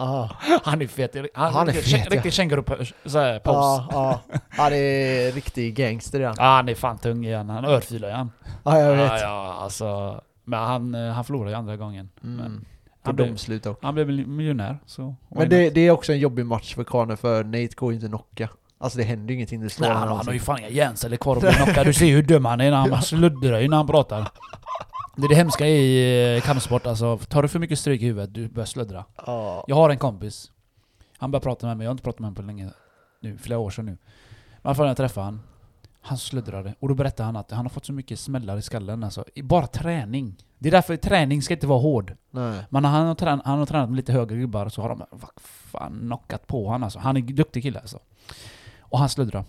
Han är fet. Han, Han är fet. Riktig känguru-pose. Ja, ja, det är riktig gangster igen. Ja, han är fan tung igen. Han örfilar ju han. Ja, jag vet. Ja, ja, alltså. Men han, eh, han förlorade ju andra gången. Mm. Men han, blev, domslut också. han blev mil- miljonär, så... Men det, det är också en jobbig match för Connor för Nate går ju inte knocka. Alltså det händer ju ingenting, du slår Nej, han, han har ju någonsin. fan inga hjärnceller kvar att bli knockad. Du ser ju hur dum han är när han han sluddrar ju när han pratar. Det är det hemska i eh, kampsport alltså. Tar du för mycket stryk i huvudet, du börjar sluddra. Ja. Jag har en kompis. Han började prata med mig, jag har inte pratat med honom på länge nu, flera år sedan nu. Men när jag träffade han, han sluddrade. Och då berättade han att han har fått så mycket smällar i skallen alltså. I bara träning. Det är därför träning ska inte vara hård. Nej. Men han har, trän- han har tränat med lite högre gubbar så har de vad fan knockat på han alltså. Han är en duktig kille alltså. Och han sluddrar.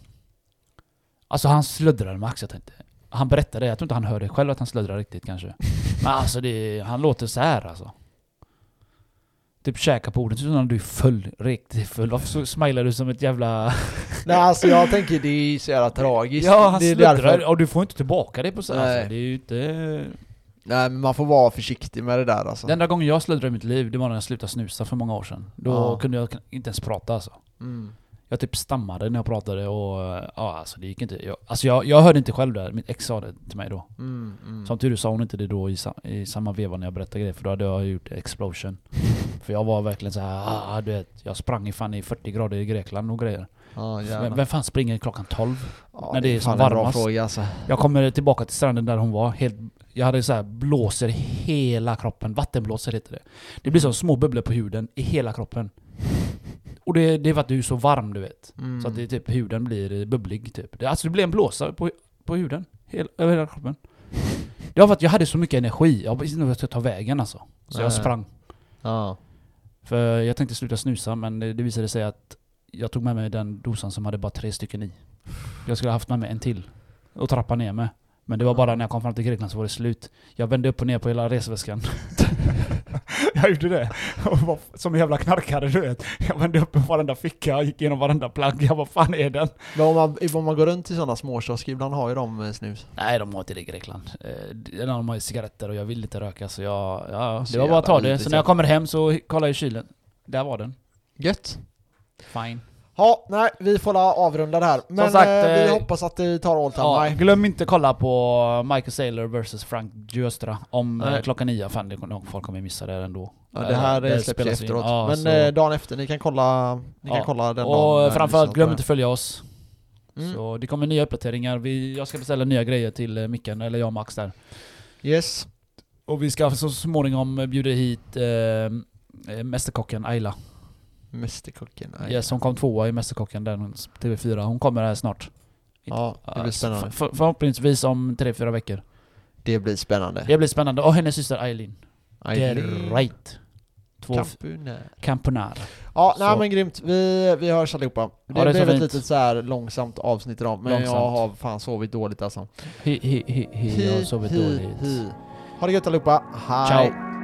Alltså han sluddrade max, jag tänkte. Han berättade det, jag tror inte han hörde själv att han sluddrar riktigt kanske. Men alltså det, han låter så här alltså. typ käka på ordet, så när du är full, riktigt full. Varför smilar du som ett jävla... Nej alltså jag tänker det är så jävla tragiskt. ja, han sluddrar, och du får inte tillbaka det på så Nej. alltså, Det är ju inte... Nej men man får vara försiktig med det där alltså. Den enda gången jag sluddrade i mitt liv, det var när jag slutade snusa för många år sedan. Då Ja. kunde jag inte ens prata alltså. Mm. Jag typ stammade när jag pratade och ja, alltså det gick inte. Jag, alltså jag, jag hörde inte själv det, mitt ex sa det till mig då. Mm, mm. Som tur är sa hon inte det då i, i samma veva när jag berättade grejer, för då hade jag gjort explosion. för jag var verkligen så här, ah, du vet, jag sprang i fan i 40 grader i Grekland och grejer. Jävlar. Vem, vem fan springer klockan 12? ja, när det är som varmast? fråga alltså. Jag kommer tillbaka till stranden där hon var, helt, jag hade så här blåser hela kroppen, vattenblåsor heter det. Det blir som små bubblor på huden i hela kroppen. Och det, det är för att du är så varm du vet. Mm. Så att det, typ, huden blir bubblig typ. Det, alltså det blir en blåsa på, på huden, hel, över hela kroppen. Det var för att jag hade så mycket energi, jag visste inte vart jag skulle ta vägen alltså. Så jag sprang. Ja. För jag tänkte sluta snusa men det, det visade sig att jag tog med mig den dosan som hade bara tre stycken i. Jag skulle ha haft med mig en till. Och trappa ner med. Men det var bara när jag kom fram till Grekland så var det slut. Jag vände upp och ner på hela resväskan. jag gjorde det. Och var som en jävla knarkare du vet. Jag vände upp varenda ficka, gick igenom varenda plagg. Jag vad fan är den? Men om man, om man går runt i sådana småkiosker, ibland har ju de eh, snus. Nej, de har inte det i Grekland. Eh, De har ju cigaretter och jag vill inte röka så jag... Ja, Så det var bara att ta det. Så när jag ja. kommer hem så kollar jag i kylen. Där var den. Gött. Fine. Ja, nej, vi får avrunda det här. Men sagt, eh, vi eh, hoppas att det tar all time Ja, high. glöm inte kolla på Michael Saylor vs Frank Giostra om Nej. eh, klockan nio. Fan, det, kommer- folk kommer missa det ändå. Ja, det här Eh, eh, släpps ju efteråt. Ja, Men så- dagen efter, ni kan kolla, ni kan kolla den och framförallt, glöm inte att följa oss. Mm. Så det kommer nya uppdateringar. Vi, jag ska beställa nya grejer till Micken, eller jag och Max där. det. Yes. Och vi ska så småningom bjuda hit eh, Mästerkocken Ayla. Mästerkocken. nej. Yes, hon kom tvåa i Mästerkocken, den TV4. Hon kommer här snart. Ja, det blir spännande. För, förhoppningsvis om tre, fyra veckor. Det blir spännande. Det blir spännande. Och hennes syster Eileen. Aj, Det är right. Två. Ja, nej Så. men grymt. Vi, vi hörs allihopa. Det, det är så blev ett litet så här långsamt avsnitt idag, men jag Långsamt. har fan sovit dåligt alltså. Hi, hi, hi, hi. Jag har sovit dåligt. Ha det gött allihopa. Hej! Ciao.